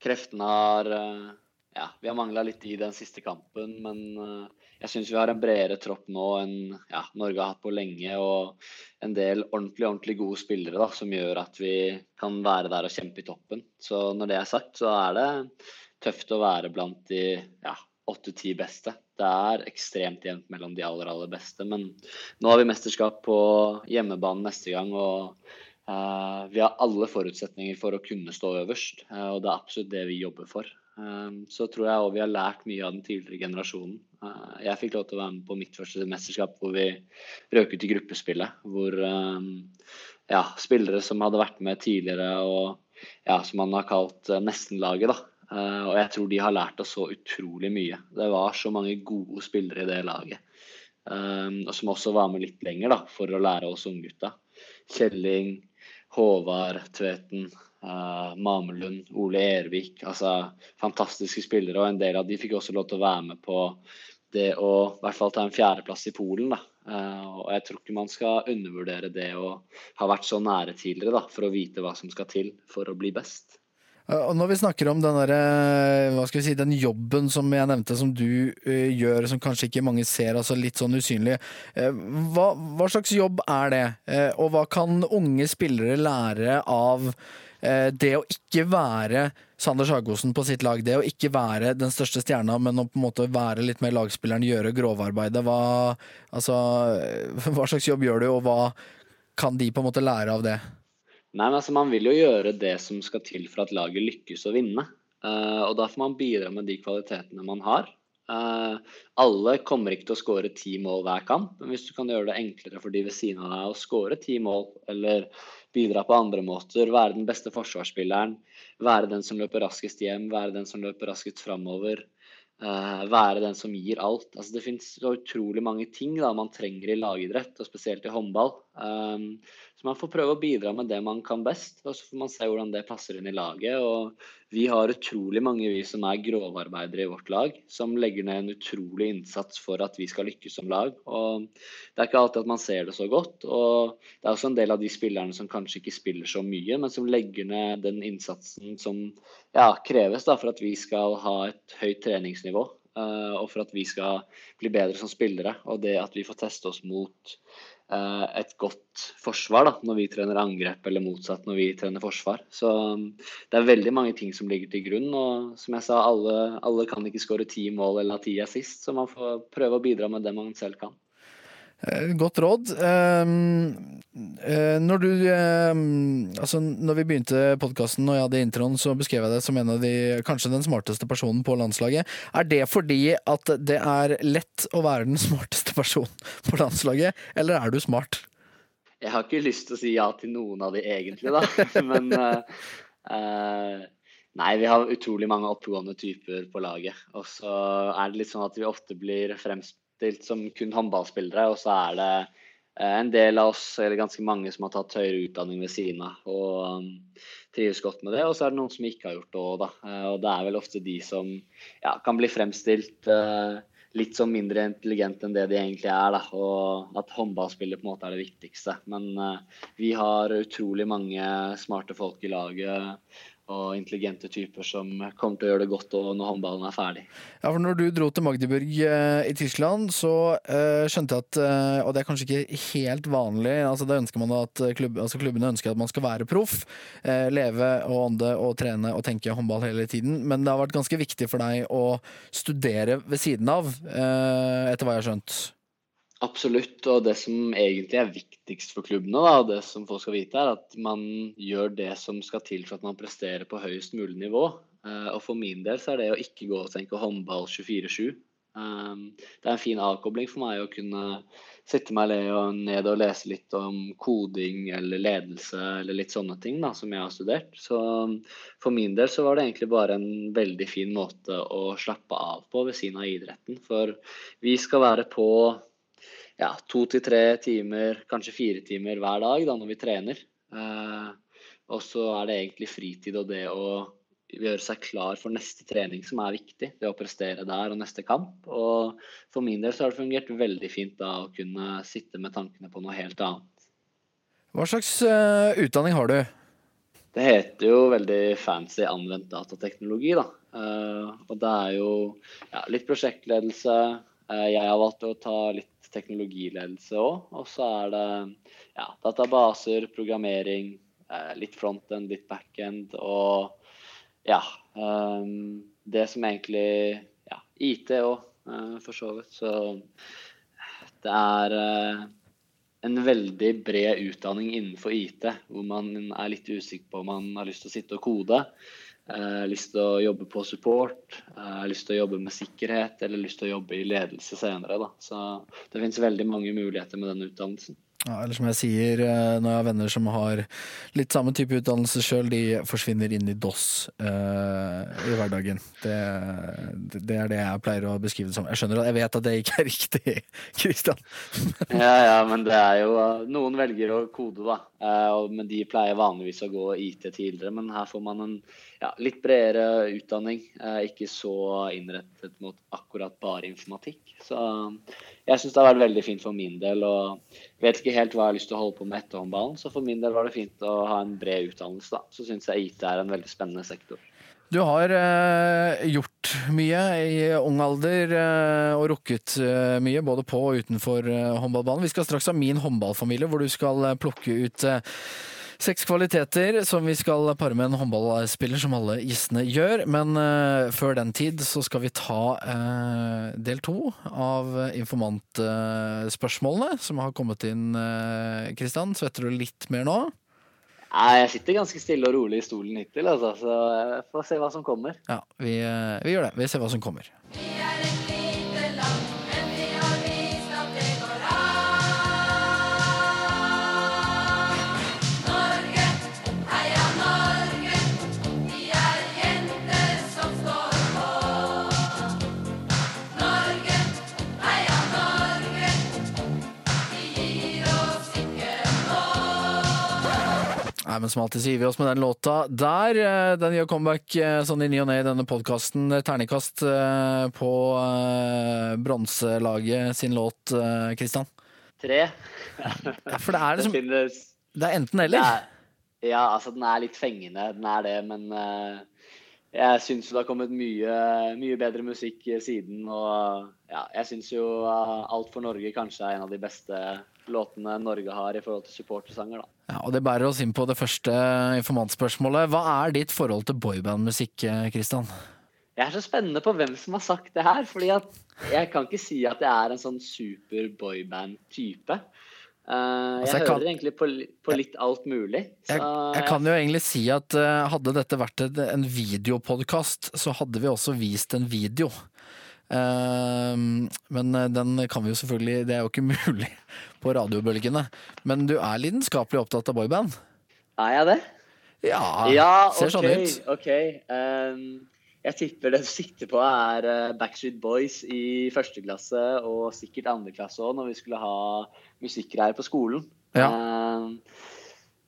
Speaker 3: Kreftene har eh, Ja, vi har mangla litt i den siste kampen, men eh, jeg syns vi har en bredere tropp nå enn ja, Norge har hatt på lenge. Og en del ordentlig ordentlig gode spillere da, som gjør at vi kan være der og kjempe i toppen. Så når det er sagt, så er det tøft å være blant de ja, åtte-ti beste. Det er ekstremt jevnt mellom de aller, aller beste. Men nå har vi mesterskap på hjemmebane neste gang, og uh, vi har alle forutsetninger for å kunne stå øverst. uh, og det er absolutt det vi jobber for. Eh, så tror jeg òg vi har lært mye av den tidligere generasjonen. Eh, jeg fikk lov til å være med på mitt første mesterskap hvor vi røk ut i gruppespillet. Hvor eh, ja, spillere som hadde vært med tidligere og ja, som man har kalt eh, nestenlaget, da. Eh, og jeg tror de har lært oss så utrolig mye. Det var så mange gode spillere i det laget. Eh, og som også var med litt lenger da, for å lære oss unggutta. Kjelling, Håvard Tveten, eh, Mamelund, Ole Ervik. Altså fantastiske spillere. Og en del av de fikk også lov til å være med på det å i hvert fall ta en fjerdeplass i Polen. da. Uh, og jeg tror ikke man skal undervurdere det å ha vært så nære tidligere da, for å vite hva som skal til for å bli best.
Speaker 2: Uh, Og når vi snakker om den, der, hva skal vi si, den jobben som jeg nevnte, som du gjør, som kanskje ikke mange ser, altså litt sånn usynlig. Hva, hva slags jobb er det? Og hva kan unge spillere lære av det å ikke være Sander Sagosen på sitt lag, det å ikke være den største stjerna, men å på en måte være litt mer lagspilleren, gjøre grovarbeidet, hva, altså, hva slags jobb gjør du, og hva kan de på en måte lære av det?
Speaker 3: Nei, men altså Man vil jo gjøre det som skal til for at laget lykkes å vinne. Uh, og Da får man bidra med de kvalitetene man har. Uh, alle kommer ikke til å skåre ti mål hver kamp, men hvis du kan gjøre det enklere for de ved siden av deg å skåre ti mål, eller bidra på andre måter, være den beste forsvarsspilleren, være den som løper raskest hjem, være den som løper raskest framover, uh, være den som gir alt. Altså, det så utrolig mange ting da, man trenger i lagidrett, og spesielt i håndball. Så man får prøve å bidra med det man kan best, og så får man se hvordan det passer inn i laget. og Vi har utrolig mange vi som er grovarbeidere i vårt lag, som legger ned en utrolig innsats for at vi skal lykkes som lag. og Det er ikke alltid at man ser det så godt. og Det er også en del av de spillerne som kanskje ikke spiller så mye, men som legger ned den innsatsen som ja, kreves da, for at vi skal ha et høyt treningsnivå. Uh, og for at vi skal bli bedre som spillere. Og det at vi får teste oss mot et godt forsvar da, når vi trener angrep, eller motsatt når vi trener forsvar. Så um, det er veldig mange ting som ligger til grunn. Og som jeg sa, alle, alle kan ikke skåre ti mål eller ha ti assist, så man får prøve å bidra med det man selv kan.
Speaker 2: Eh, godt råd. Når du Altså, når vi begynte podkasten og jeg hadde introen, så beskrev jeg deg som en av de kanskje den smarteste personen på landslaget. Er det fordi at det er lett å være den smarteste personen på landslaget, eller er du smart?
Speaker 3: Jeg har ikke lyst til å si ja til noen av de egentlig, da. Men uh, Nei, vi har utrolig mange oppegående typer på laget. Og så er det litt sånn at vi ofte blir fremst fremstilt som kun håndballspillere, og så er det eh, en del av oss, eller ganske mange, som har tatt høyere utdanning ved siden av og um, trives godt med det. Og så er det noen som ikke har gjort det òg, da. Eh, og det er vel ofte de som ja, kan bli fremstilt uh, litt som mindre intelligent enn det de egentlig er. Da. Og at håndballspillet på en måte er det viktigste. Men uh, vi har utrolig mange smarte folk i laget og intelligente typer som kommer til å gjøre det godt når håndballen er ferdig.
Speaker 2: Ja, for når du dro til Magdeburg eh, i Tyskland, så uh, skjønte jeg at uh, Og det er kanskje ikke helt vanlig, altså ønsker klubb, altså klubbene ønsker at man skal være proff. Leve og ånde og trene og tenke håndball hele tiden. Men det har vært ganske viktig for deg å studere ved siden av, etter hva jeg har skjønt?
Speaker 3: Absolutt. Og det som egentlig er viktigst for klubbene, da, det som folk skal vite, er at man gjør det som skal til for at man presterer på høyest mulig nivå. Eh, og for min del så er det å ikke gå og tenke håndball 24-7. Um, det er en fin avkobling for meg å kunne sitte meg ned og lese litt om koding eller ledelse eller litt sånne ting da, som jeg har studert. Så for min del så var det egentlig bare en veldig fin måte å slappe av på ved siden av idretten. For vi skal være på ja, to til tre timer, kanskje fire timer hver dag da, når vi trener. Eh, og så er det egentlig fritid og det å gjøre seg klar for neste trening som er viktig. Det å prestere der og neste kamp. Og for min del så har det fungert veldig fint da å kunne sitte med tankene på noe helt annet.
Speaker 2: Hva slags uh, utdanning har du?
Speaker 3: Det heter jo veldig fancy anvendt datateknologi, da. Uh, og det er jo ja, litt prosjektledelse. Uh, jeg har valgt å ta litt teknologiledelse òg. Og så er det ja, databaser, programmering, eh, litt frontend, litt backend og ja um, Det som egentlig Ja, IT òg, eh, for så vidt. Så det er uh, en veldig bred utdanning innenfor IT, hvor man er litt usikker på om man har lyst til å sitte og kode. Jeg har lyst til å jobbe på support, jeg har lyst til å jobbe med sikkerhet eller lyst til å jobbe i ledelse senere. Da. Så det finnes veldig mange muligheter med den utdannelsen.
Speaker 2: Ja, eller som jeg sier eh, når jeg har venner som har litt samme type utdannelse sjøl, de forsvinner inn i DOS uh, i hverdagen. Det, det, er det jeg pleier å beskrive det som. Jeg skjønner at jeg vet at det ikke er riktig, Kristian.
Speaker 3: ja, ja, men det er jo Noen velger å kode, da. Uh, men de pleier vanligvis å gå IT tidligere. Men her får man en ja, litt bredere utdanning. Uh, ikke så innrettet mot akkurat bare informatikk. Så jeg syns det har vært veldig fint for min del. Og vet ikke helt hva jeg har lyst til å holde på med etter håndballen, så for min del var det fint å ha en bred utdannelse. da. Så syns jeg IT er en veldig spennende sektor.
Speaker 2: Du har eh, gjort mye i ung alder eh, og rukket eh, mye, både på og utenfor eh, håndballbanen. Vi skal straks ha min håndballfamilie, hvor du skal eh, plukke ut Seks kvaliteter som vi skal pare med en håndballspiller, som alle gjestene gjør. Men uh, før den tid så skal vi ta uh, del to av informantspørsmålene som har kommet inn. Kristian, svetter du litt mer nå?
Speaker 3: Nei, jeg sitter ganske stille og rolig i stolen hittil, altså, så jeg får se hva som kommer.
Speaker 2: Ja, vi, eh, vi gjør det. Vi ser hva som kommer.
Speaker 5: Vi er
Speaker 2: Nei, men Som alltid sier vi oss med den låta der. Eh, Den gjør comeback eh, sånn i ny og ne i denne podkasten. Terningkast eh, på eh, bronselaget sin låt, Kristian.
Speaker 3: Tre.
Speaker 2: Ja, for det er liksom
Speaker 3: det,
Speaker 2: Det er enten
Speaker 3: det
Speaker 2: eller.
Speaker 3: er, Ja, altså den er litt fengende, den er det, men uh, jeg syns det har kommet mye, mye bedre musikk siden. Og ja, jeg syns jo uh, Alt for Norge kanskje er en av de beste låtene Norge har i forhold til supportersanger, da.
Speaker 2: Ja, og Det bærer oss inn på det første informantspørsmålet. Hva er ditt forhold til boybandmusikk, eh, Kristian?
Speaker 3: Jeg er så spennende på hvem som har sagt det her, fordi at jeg kan ikke si at jeg er en sånn super boyband-type. Uh,
Speaker 2: Altså, jeg jeg,
Speaker 3: hører egentlig på, på litt alt mulig. Så
Speaker 2: Jeg, jeg kan jo egentlig si at uh, hadde dette vært en videopodkast, så hadde vi også vist en video. Eh, men eh, den kan vi jo selvfølgelig Det er jo ikke mulig på radiobølgene. Men du er lidenskapelig opptatt av boyband?
Speaker 3: er jeg det?
Speaker 2: Ja,
Speaker 3: Ja,
Speaker 2: ser
Speaker 3: okay,
Speaker 2: sånn ut.
Speaker 3: ok. Um, jeg tipper det du sikter på er eh, Backstreet Boys i første klasse og sikkert andre klasse òg, når vi skulle ha musikkgreier på skolen.
Speaker 2: Ja.
Speaker 3: Ehm,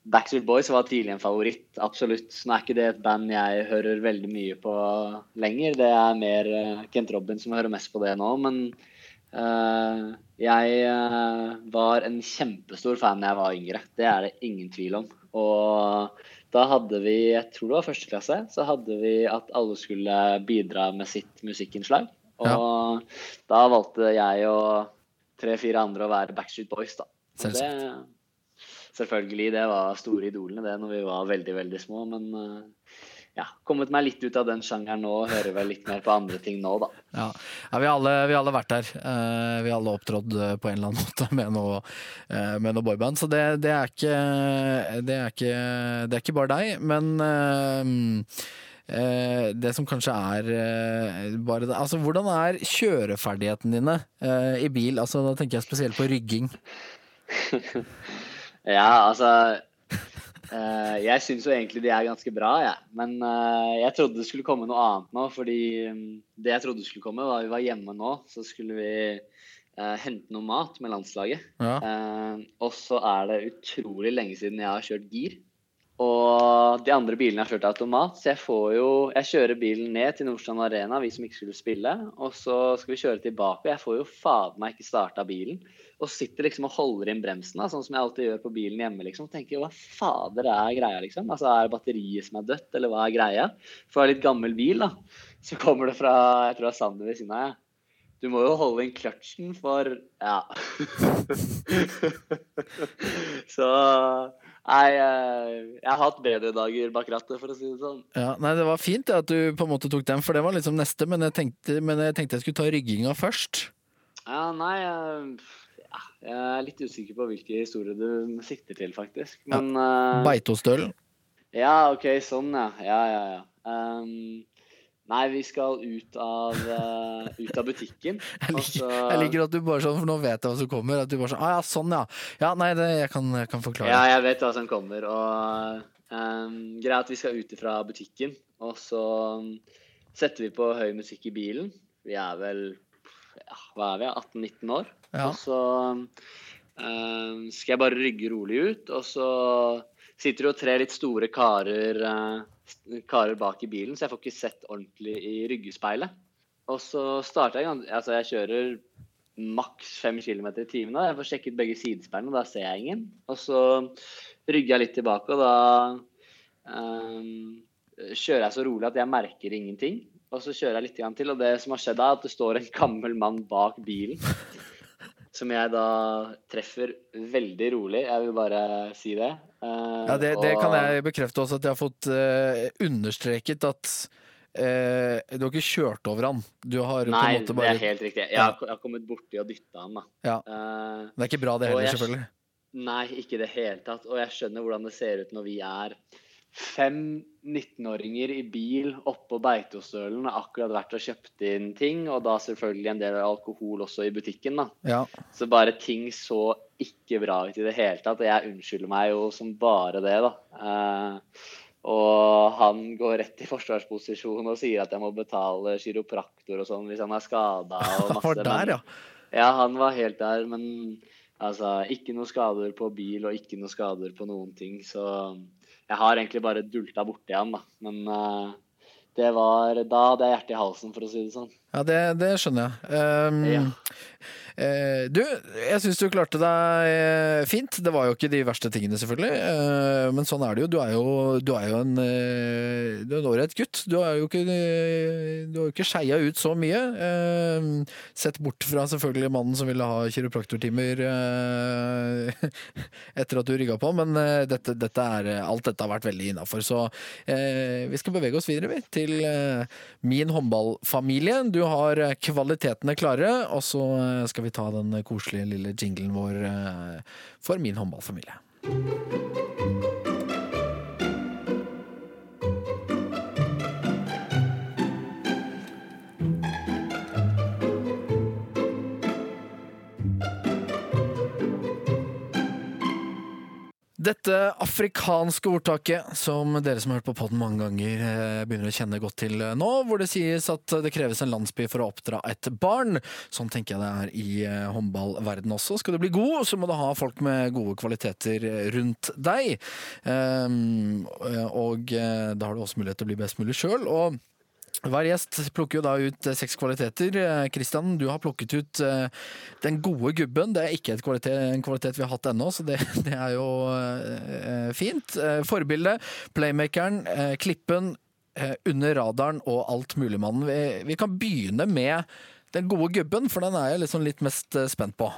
Speaker 3: Backstreet Boys var tidlig en favoritt, absolutt. Nå er ikke det et band jeg hører veldig mye på lenger. Det er mer eh, Kent Robin som hører mest på det nå, men uh, jeg uh, var en kjempestor fan da jeg var yngre. Det er det ingen tvil om. Og da hadde vi, jeg tror det var første klasse, så hadde vi at alle skulle bidra med sitt musikkinnslag. Og da valgte jeg og tre-fire andre å være Backstreet Boys, da.
Speaker 2: Selvsagt.
Speaker 3: Selvfølgelig, det var store idolene det når vi var veldig, veldig små, men eh, ja, kommet meg litt ut av den sjangeren nå og hører vel litt mer på andre ting nå, da.
Speaker 2: Ja, ja vi, har alle, vi alle vært der. Eh, vi har alle opptrådt eh, på en eller annen måte med noe, med noe boyband. Så det, det, er ikke, det, er ikke, det er ikke bare deg. Men eh, det som kanskje er eh, bare det Altså, hvordan er kjøreferdighetene dine eh, i bil? Altså, da tenker jeg spesielt på rygging.
Speaker 3: Ja, altså Uh, Jeg syns jo egentlig de er ganske bra, jeg. Men uh, jeg trodde det skulle komme noe annet nå. Fordi mm, det jeg trodde skulle komme, var at vi var hjemme nå, så skulle vi uh, hente noe mat med landslaget.
Speaker 2: Ja.
Speaker 3: Og så er det utrolig lenge siden jeg har kjørt gir. Og de andre bilene har kjørt automat, så jeg får jo Jeg kjører bilen ned til Nordstrand Arena, vi som ikke skulle spille. Og så skal vi kjøre tilbake, og jeg får jo fader meg ikke starta bilen. Og sitter liksom og holder inn bremsen, da, sånn som jeg alltid gjør på bilen hjemme. liksom. og Tenker hva fader er greia, liksom? Altså Er det batteriet som er dødt, eller hva er greia? For det er litt gammel bil, da. Så kommer det fra jeg tror det er Sander ved siden av. Ja. Du må jo holde inn kløtsjen for Ja. så Nei, eh, jeg har hatt bedre dager bak rattet, for å si det sånn.
Speaker 2: Ja, nei, Det var fint at du på en måte tok den, for det var liksom neste. Men jeg tenkte, men jeg, tenkte jeg skulle ta rygginga først.
Speaker 3: Ja, nei eh, ja, Jeg er litt usikker på hvilke historier du sikter til, faktisk. Men ja.
Speaker 2: Beitostølen.
Speaker 3: Ja, OK, sånn, ja. Ja, ja, ja. Ehm, nei, vi skal ut av, uh, ut av butikken.
Speaker 2: Jeg liker,
Speaker 3: så-
Speaker 2: jeg liker at du bare sånn, for nå vet jeg hva som kommer. At du bare sånn, ah, ja, sånn ja. Ja, nei, det, jeg, kan, jeg kan forklare.
Speaker 3: Ja, jeg vet hva som kommer. Og um, Greia at vi skal ut fra butikken, og så um, setter vi på høy musikk i bilen. Vi er vel ja, hva er vi, 18-19 år.
Speaker 2: Ja.
Speaker 3: Og så um, skal jeg bare rygge rolig ut, og så sitter det jo tre litt store karer, eh, karer bak i bilen, så jeg får ikke sett ordentlig i ryggespeilet. Og så starter jeg Altså, jeg kjører maks fem km i timen. Jeg får sjekket begge sidespeilene, og da ser jeg ingen. Og så rygger jeg litt tilbake, og da um, kjører jeg så rolig at jeg merker ingenting. Og så kjører jeg litt til, og det som har skjedd, er at det står en gammel mann bak bilen. Som jeg da treffer veldig rolig. Jeg vil bare si det. Uh,
Speaker 2: Ja, det, det kan jeg bekrefte også, at jeg har fått uh, understreket at uh, du har ikke kjørt over han. Du har
Speaker 3: Nei,
Speaker 2: på en måte
Speaker 3: det er helt riktig. Jeg har, jeg har kommet borti og dytta han, da.
Speaker 2: Ja. Det er ikke bra, det
Speaker 3: Og
Speaker 2: heller,
Speaker 3: jeg-
Speaker 2: selvfølgelig.
Speaker 3: Nei, ikke i det hele tatt. Og jeg skjønner hvordan det ser ut når vi er fem 19-åringer i bil oppå Beitostølen, har akkurat vært og kjøpt inn ting, og da selvfølgelig en del alkohol også i butikken, da.
Speaker 2: Ja.
Speaker 3: Så bare ting så ikke bra ut i det hele tatt, og jeg unnskylder meg jo som bare det, da. Eh, og han går rett i forsvarsposisjon og sier at jeg må betale kiropraktor og sånn hvis han er skada
Speaker 2: Han var der, ja.
Speaker 3: ja, han var helt der, men altså Ikke noe skader på bil og ikke noe skader på noen ting, så jeg har egentlig bare dulta borti han, da. Men uh, det var Da hadde jeg hjertet i halsen, for å si det sånn.
Speaker 2: Ja, det, det skjønner jeg. Um,
Speaker 3: Ja.
Speaker 2: Eh, du, jeg syns du klarte deg eh, fint. Det var jo ikke de verste tingene, selvfølgelig. Eh, men sånn er det jo. Du er jo, du er jo en Du er en ålreit gutt. Du har jo ikke Du ikke skeia ut så mye. Sett bort fra selvfølgelig mannen som ville ha kiropraktortimer etter at du rygga på, men dette, dette er, alt dette har vært veldig innafor. Så vi skal bevege oss videre vi, til min håndballfamilie. Du har kvalitetene klare, og så eh, vi ta den koselige lille jinglen vår eh, for min håndballfamilie. Dette afrikanske ordtaket, som dere som har hørt på podden mange ganger, eh, begynner å kjenne godt til nå, hvor det sies at det kreves en landsby for å oppdra et barn. Sånn tenker jeg det er i eh, håndballverden også. Skal du bli god, så må du ha folk med gode kvaliteter rundt deg. Um, og eh, da har du også mulighet til å bli best mulig sjøl. Hver gjest plukker jo da ut eh, seks kvaliteter. Eh, Kristian, du har plukket ut eh, den gode gubben. Det er ikke et kvalitet, en kvalitet vi har hatt ennå, så det, det er jo eh, fint. Eh, Forbildet, playmakeren, eh, klippen, eh, under radaren og altmuligmannen. Vi, vi kan begynne med den gode gubben, for den er jeg liksom litt mest eh, spent på.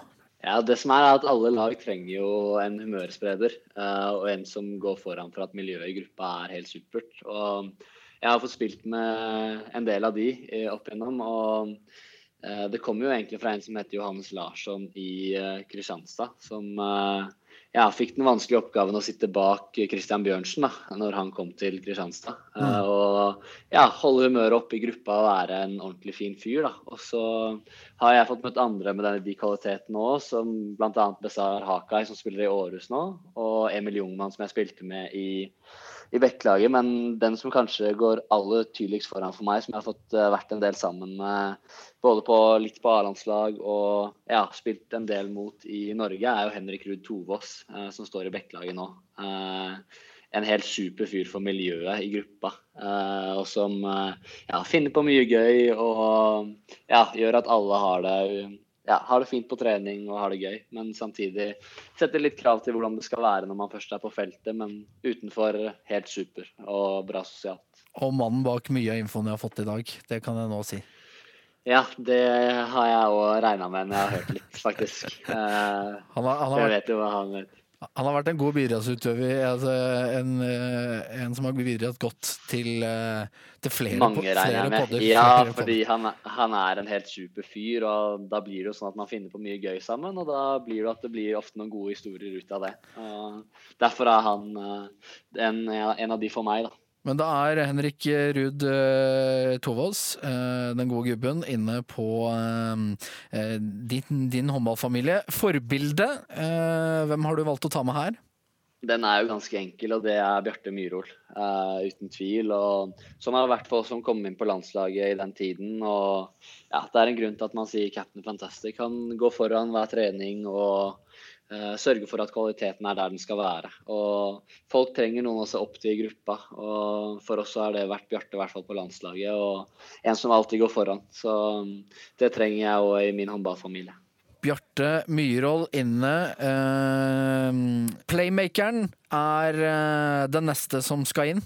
Speaker 3: Ja, det som er, at alle lag trenger jo en humørspreder, eh, og en som går foran for at miljøet i gruppa er helt supert. Og jeg har fått spilt med en del av de eh, opp igjennom, og eh, det kommer jo egentlig fra en som heter Johannes Larsson i eh, Kristianstad, som ja, fikk den vanskelige oppgaven å sitte bak Christian Bjørnsen da når han kom til Kristianstad. Mm. og ja, holde humøret oppe i gruppa og være en ordentlig fin fyr. da. Og så har jeg fått møtt andre med denne, de kvalitetene òg, som bl.a. Besar Hakai, som spiller i Århus nå, og Emil Jungmann, som jeg spilte med i i Bekkelaget, men den som kanskje går aller tydeligst foran for meg, som jeg har fått eh, vært en del sammen med både på, litt på A-landslag og ja, spilt en del mot i Norge, er jo Henrik Ruud Tovås, eh, som står i Bekkelaget nå. Eh, en helt super fyr for miljøet i gruppa, eh, og som eh, ja, finner på mye gøy og ja, gjør at alle har det ja, har det fint på trening og har det gøy, men samtidig setter litt krav til hvordan det skal være når man først er på feltet, men utenfor helt super og bra sosialt.
Speaker 2: Og mannen bak mye av infoen jeg har fått i dag, det kan jeg nå si.
Speaker 3: Ja, det har jeg òg regna med når jeg har hørt litt, faktisk. Eh,
Speaker 2: Han har, han har
Speaker 3: jeg vet jo hva han vet.
Speaker 2: Han har vært en god bidragsutøver. Altså en, eh, en som har bidratt godt til, eh, til flere,
Speaker 3: Mange
Speaker 2: po- flere podder.
Speaker 3: Ja,
Speaker 2: flere
Speaker 3: fordi han, han er en helt super fyr, og da blir det jo sånn at man finner på mye gøy sammen. Og da blir det at det blir ofte noen gode historier ut av det. Og derfor er han eh, en, en av de for meg, da.
Speaker 2: Men det er Henrik Ruud eh, Tovås, eh, den gode gubben, inne på eh, din, din håndballfamilie. Forbilde, hvem har du valgt å ta med her?
Speaker 3: Den er jo ganske enkel, og det er Bjarte Myhrol. Uh, uten tvil. Og, som har vært for oss som kom inn på landslaget i den tiden. Og ja, det er en grunn til at man sier Captain Fantastic. Han går foran hver trening og eh, sørger for at kvaliteten er der den skal være. Og folk trenger noen å se opp til i gruppa. Og for oss så har det vært Bjarte, i hvert fall på landslaget. Og en som alltid går foran. Så mm, det trenger jeg òg i min håndballfamilie.
Speaker 2: Bjarte Myhrvold inne. Eh, playmakeren er eh, den neste som skal inn.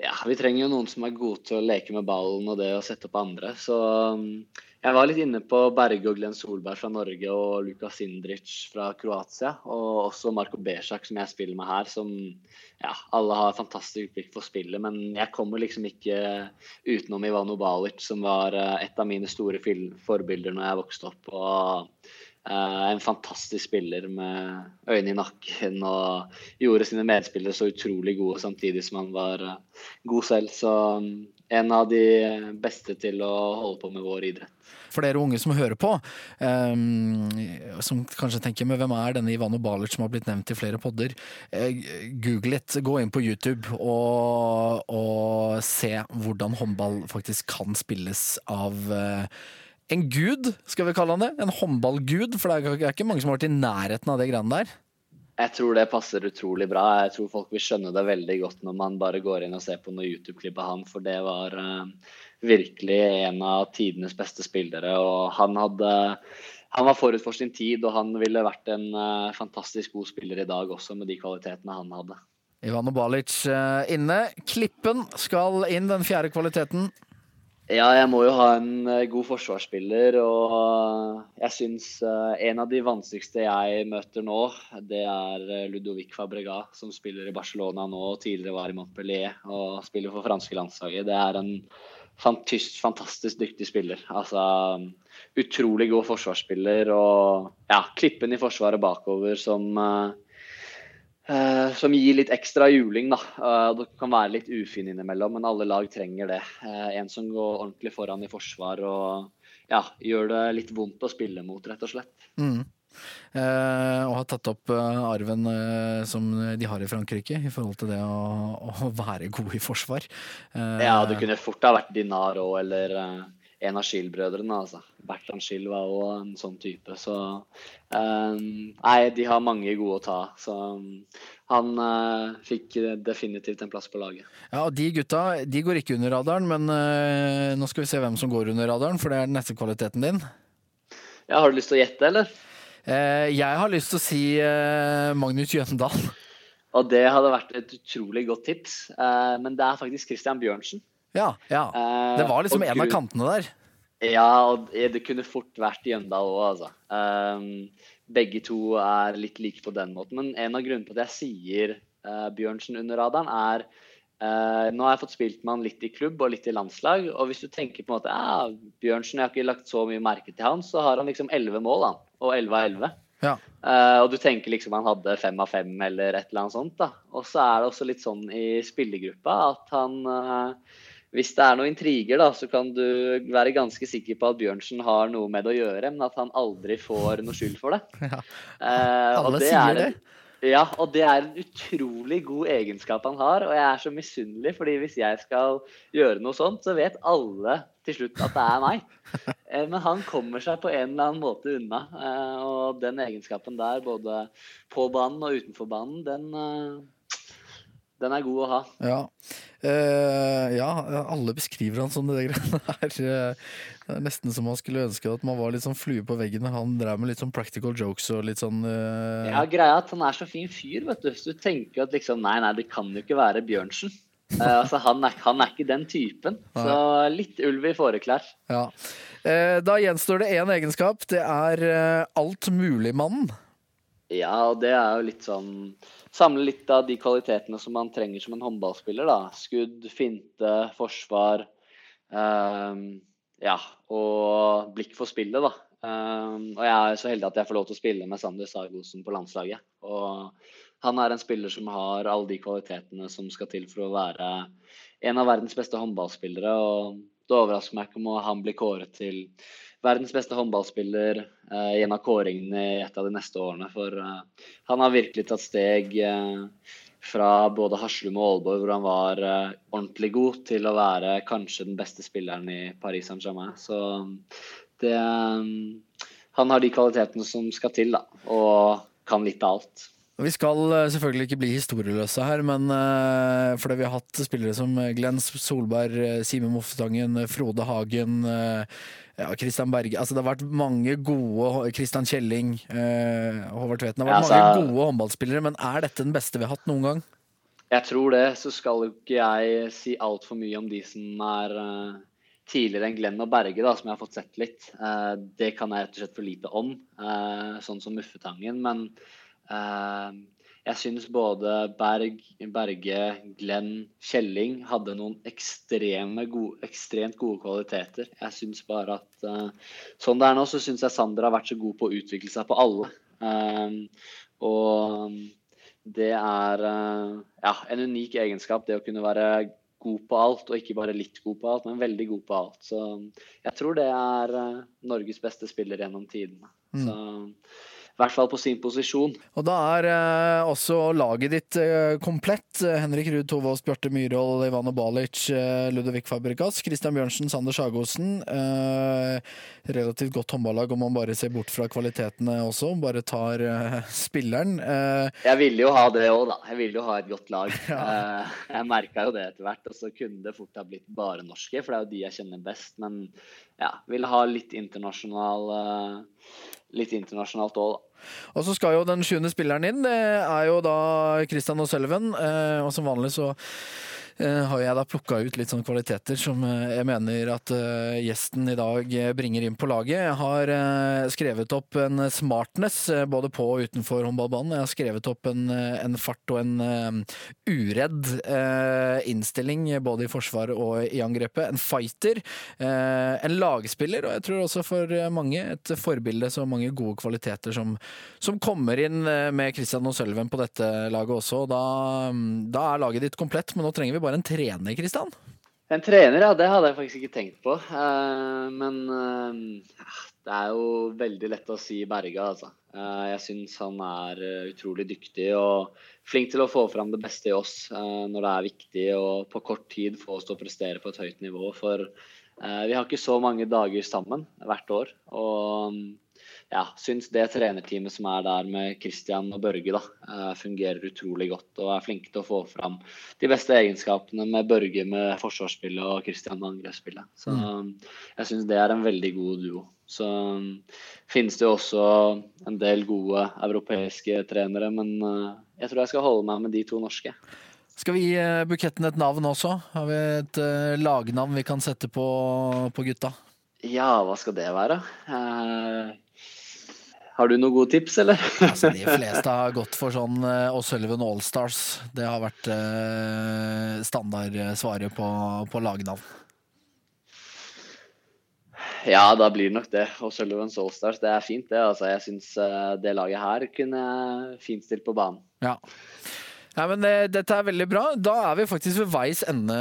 Speaker 3: Ja, vi trenger jo noen som er gode til å leke med ballen og det å sette opp andre. Så um, Jeg var litt inne på Berge og Glenn Solberg fra Norge og Lukas Sindric fra Kroatia. Og også Marko Bezak, som jeg spiller med her, som ja, alle har fantastisk blikk for spillet. Men jeg kommer liksom ikke utenom Ivano Balic, som var eh, et av mine store forbilder når jeg vokste opp. Og eh, en fantastisk spiller med øyne i nakken og gjorde sine medspillere så utrolig gode samtidig som han var eh, god selv. Så en av de beste til å holde på med vår idrett.
Speaker 2: For dere unge som hører på, um, som kanskje tenker men hvem er denne Ivano Balic som har blitt nevnt i flere podder? uh, Google litt, gå inn på YouTube og, og se hvordan håndball faktisk kan spilles av uh, en gud, skal vi kalle han det. En håndballgud, for det er ikke mange som har vært i nærheten av det greiene der.
Speaker 3: Jeg tror det passer utrolig bra. Jeg tror folk vil skjønne det veldig godt når man bare går inn og ser på noen YouTube-klipp av han, for det var uh, virkelig en av tidenes beste spillere. Og han hadde han var forut for sin tid, og han ville vært en uh, fantastisk god spiller i dag også, med de kvalitetene han hadde.
Speaker 2: Ivano Balic uh, inne. Klippen skal inn, den fjerde kvaliteten.
Speaker 3: Ja, jeg må jo ha en eh, god forsvarsspiller, og eh, jeg syns eh, en av de vanskeligste jeg møter nå, det er Ludovic Fabrega, som spiller i Barcelona nå og tidligere var i Montpellier og spiller for franske landslaget. Det er en fantastisk, fantastisk dyktig spiller. Altså utrolig god forsvarsspiller og ja, klippen i forsvaret bakover som eh, Eh, som gir litt ekstra juling, da. Eh, det kan være litt ufin innimellom, men alle lag trenger det. Eh, en som går ordentlig foran i forsvar og ja, gjør det litt vondt å spille mot, rett og slett.
Speaker 2: Mm. Eh, og har tatt opp arven som de har i Frankrike, i forhold til det å, å være god i forsvar. Eh,
Speaker 3: Ja, det kunne fort ha vært Dinar òg, eller en av Schill-brødrene. altså. Bertrand Schill var òg en sånn type. Så um, Nei, de har mange gode å ta. Så um, han uh, fikk definitivt en plass på laget.
Speaker 2: Ja, og De gutta de går ikke under radaren, men uh, nå skal vi se hvem som går under radaren, for det er den neste kvaliteten din.
Speaker 3: Ja, Har du lyst til å gjette, eller?
Speaker 2: Uh, jeg har lyst til å si Magnus Jøndal.
Speaker 3: Og det hadde vært et utrolig godt tips. Men det er faktisk Christian Bjørnsen.
Speaker 2: Ja, ja.
Speaker 3: Eh,
Speaker 2: Det var liksom en av kantene der.
Speaker 3: Ja, og det kunne fort vært Jøndal òg, altså. Um, begge to er litt like på den måten. Men en av grunnene til at jeg sier uh, Bjørnsen under radaren, er uh, Nå har jeg fått spilt med han litt i klubb og litt i landslag. Og hvis du tenker på en måte ja, Bjørnsen, jeg har ikke lagt så mye merke til han, så har han liksom elleve mål, han. Og 11 av 11.
Speaker 2: Ja.
Speaker 3: Uh, og du tenker liksom han hadde fem av fem eller et eller annet sånt. da. Og så er det også litt sånn i spillergruppa at han Hvis det er noen intriger, da, så kan du være ganske sikker på at Bjørnsen har noe med det å gjøre, men at han aldri får noe skyld for det.
Speaker 2: Ja.
Speaker 3: Eh,
Speaker 2: Alle
Speaker 3: det
Speaker 2: sier
Speaker 3: er
Speaker 2: det.
Speaker 3: en- Ja, og det er en utrolig god egenskap han har. Og jeg er så misunnelig, fordi hvis jeg skal gjøre noe sånt, så vet alle til slutt at det er meg. Eh, Men han kommer seg på en eller annen måte unna. eh, Og den egenskapen der, både på banen og utenfor banen, den, den er god å ha.
Speaker 2: Ja. Eh, ja, alle beskriver han som det greiene her. Eh, Det er nesten som man skulle ønske at man var litt sånn flue på veggen. når Han drev med litt sånn practical jokes og litt sånn eh,
Speaker 3: Ja, greia er at han er så fin fyr, vet du. Så du tenker at liksom Nei, nei, det kan jo ikke være Bjørnsen. Eh, altså, han er, han er ikke den typen. Så litt ulv i fåreklær.
Speaker 2: ja. Eh, Da gjenstår det én egenskap. Det er uh, altmuligmannen.
Speaker 3: Ja, og det er jo litt sånn Samle litt av de kvalitetene som man trenger som en håndballspiller. da. Skudd, finte, forsvar. Um, ja, og blikk for spillet, da. Um, og jeg er så heldig at jeg får lov til å spille med Sander Sargosen på landslaget. Og han er en spiller som har alle de kvalitetene som skal til for å være en av verdens beste håndballspillere. Og det overrasker meg ikke om han blir kåret til verdens beste håndballspiller eh, i en av kåringene i et av de neste årene. For eh, han har virkelig tatt steg eh, fra både Haslum og Aalborg, hvor han var eh, ordentlig god, til å være kanskje den beste spilleren i Paris Saint-Germain. Så det eh, Han har de kvalitetene som skal til, da. Og kan litt av alt.
Speaker 2: Vi skal eh, selvfølgelig ikke bli historieløse her, men uh, fordi vi har hatt spillere som Glenn Solberg, eh, Simen Moftangen, Frode Hagen, uh, ja, Christian Berge altså Det har vært mange gode Christian Kjelling, eh, Håvard Tveten. Det har vært
Speaker 3: Ja,
Speaker 2: mange
Speaker 3: altså-
Speaker 2: gode håndballspillere, men er dette den beste vi har hatt noen gang?
Speaker 3: Jeg tror det. Så skal jo ikke jeg si altfor mye om de som er tidligere enn Glenn og Berge, da, som jeg har fått sett litt. Det kan jeg rett og slett for lite om, sånn som Muffetangen. Men jeg syns både Berg, Berge, Glenn, Kjelling hadde noen gode, ekstremt gode kvaliteter. Jeg syns bare at eh, sånn det er nå, så syns jeg Sander har vært så god på å utvikle seg på alle. Eh, og det er eh, ja, en unik egenskap, det å kunne være god på alt, og ikke bare litt god på alt, men veldig god på alt. Så jeg tror det er eh, Norges beste spiller gjennom tidene. Så i hvert fall på sin posisjon.
Speaker 2: Og da er eh, også laget ditt eh, komplett. Henrik Ruud Tovås, Bjarte Myhrvold, Ivano Balic, eh, Ludovic Fabrikas, Christian Bjørnsen, Sander Sagosen. Eh, relativt godt håndballag om man bare ser bort fra kvalitetene også, bare tar eh, spilleren. Eh,
Speaker 3: Jeg ville jo ha det òg, da. Jeg ville jo ha et godt lag. Eh, Jeg merka jo det etter hvert. Og så kunne det fort ha blitt bare norske, for det er jo de jeg kjenner best. Men ja, ville ha litt internasjonal Litt internasjonalt òg, da.
Speaker 2: Og så skal jo den sjuende spilleren inn. Det er jo da Christian O'Sullivan. Eh, og som vanlig så har jeg da plukka ut litt sånne kvaliteter som eh, jeg mener at eh, gjesten i dag eh, bringer inn på laget. Jeg har eh, skrevet opp en smartness eh, både på og utenfor håndballbanen. Jeg har skrevet opp en, eh, en fart og en eh, uredd eh, innstilling både i forsvaret og i angrepet. En fighter. eh, en lagspiller, og jeg tror også for mange et forbilde så mange gode kvaliteter som, som kommer inn eh, med Christian og Sølven på dette laget også. Da, da er laget ditt komplett, men nå trenger vi bare en trener, Kristian?
Speaker 3: En trener, ja, det hadde jeg faktisk ikke tenkt på. Eh, men eh, det er jo veldig lett å si Berga, altså. Eh, jeg syns han er utrolig dyktig og flink til å få fram det beste i oss når det er viktig og på kort tid få oss til å prestere på et høyt nivå. For vi har ikke så mange dager sammen hvert år. Og ja, syns det trenerteamet som er der med Christian og Børge, da, eh, fungerer utrolig godt og er flinke til å få fram de beste egenskapene med Børge med forsvarsspillet og Christian med angrepsspillet. Så jeg syns det er en veldig god duo. Så um, finnes det jo også en del gode europeiske trenere, men eh, jeg tror jeg skal holde meg med de to norske.
Speaker 2: Skal vi gi eh, buketten et navn også? Har vi et lagnavn vi kan sette på, på gutta?
Speaker 3: Ja, hva skal det være? Eh, har du noen gode tips, eller?
Speaker 2: Altså, de fleste har gått for sånn og Sølven Allstars. Det har vært eh, standardsvaret på, på lagnavn.
Speaker 3: Ja, da blir det nok det. Og Sullivans Allstars, det er fint, det. Altså, jeg syns det laget her kunne fint stilt på banen.
Speaker 2: Ja. Ja, men det, Dette er veldig bra. Da er vi faktisk ved veis ende,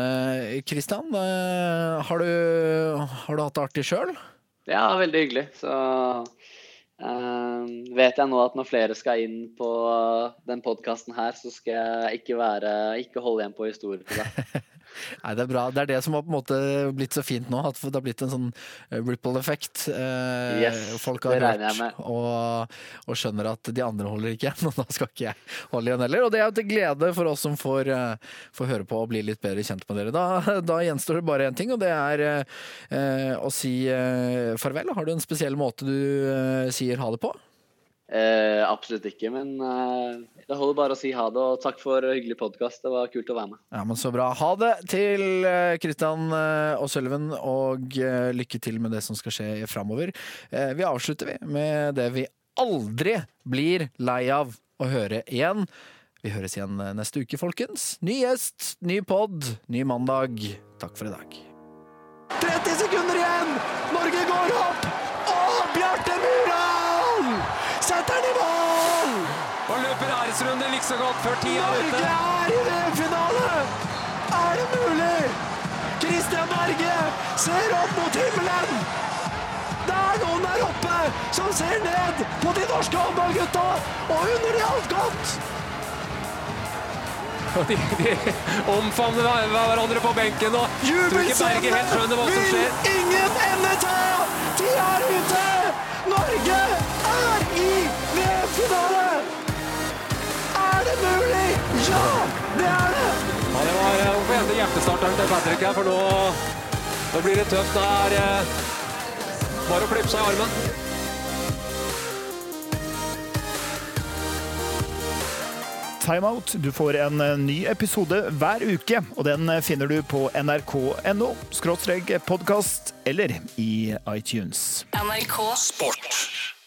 Speaker 2: Christian. Eh, Har du, har du hatt det artig sjøl?
Speaker 3: Ja, veldig hyggelig. Så eh, vet jeg nå at når flere skal inn på den podkasten her, så skal jeg ikke være Ikke holde igjen på historier til deg.
Speaker 2: Nei, det er bra. Det er det som har på en måte blitt så fint nå. At det har blitt en sånn ripple-effekt. Eh,
Speaker 3: Yes,
Speaker 2: folk har hørt
Speaker 3: med.
Speaker 2: og, og skjønner at de andre holder ikke igjen, og da skal ikke jeg holde igjen heller. Og det er jo til glede for oss som får, eh, får høre på og bli litt bedre kjent med dere. Da, da gjenstår det bare én ting, og det er eh, å si eh, farvel. Har du en spesiell måte du eh, sier ha det på?
Speaker 3: Eh, absolutt ikke, men eh, det holder bare å si ha det. Og takk for hyggelig podkast. Det var kult å være med.
Speaker 2: Ja, men Så bra. Ha det til Kristian eh, og Sølven, og eh, lykke til med det som skal skje framover. Eh, Vi avslutter vi med det vi aldri blir lei av å høre igjen. Vi høres igjen eh, neste uke, folkens. Ny gjest, ny pod, ny mandag. Takk for i dag.
Speaker 6: 30 sekunder igjen! Norge går opp! Og Bjarte Myhrvold den i mål!
Speaker 7: Og løper æresrunde like så godt før tida er ute.
Speaker 6: Norge er i VM-finale! Er det mulig? Christian Berge ser opp mot himmelen! Det er noen der oppe som ser ned på de norske håndballgutta og unner de alt godt!
Speaker 7: De, de omfavner hverandre på benken og som
Speaker 6: vil ingen ende ta! De er ute! Norge er VM-finale! Er det mulig? Ja, det er det!
Speaker 7: Ja, det var eh, å få hjertestarteren til Patrick her, for nå, nå blir det tøft. Det er eh, bare å klippe seg i armen.
Speaker 4: Timeout. Du får en eh, ny episode hver uke, og den finner du på nrk.no podkast eller i iTunes.
Speaker 1: NRK Sport.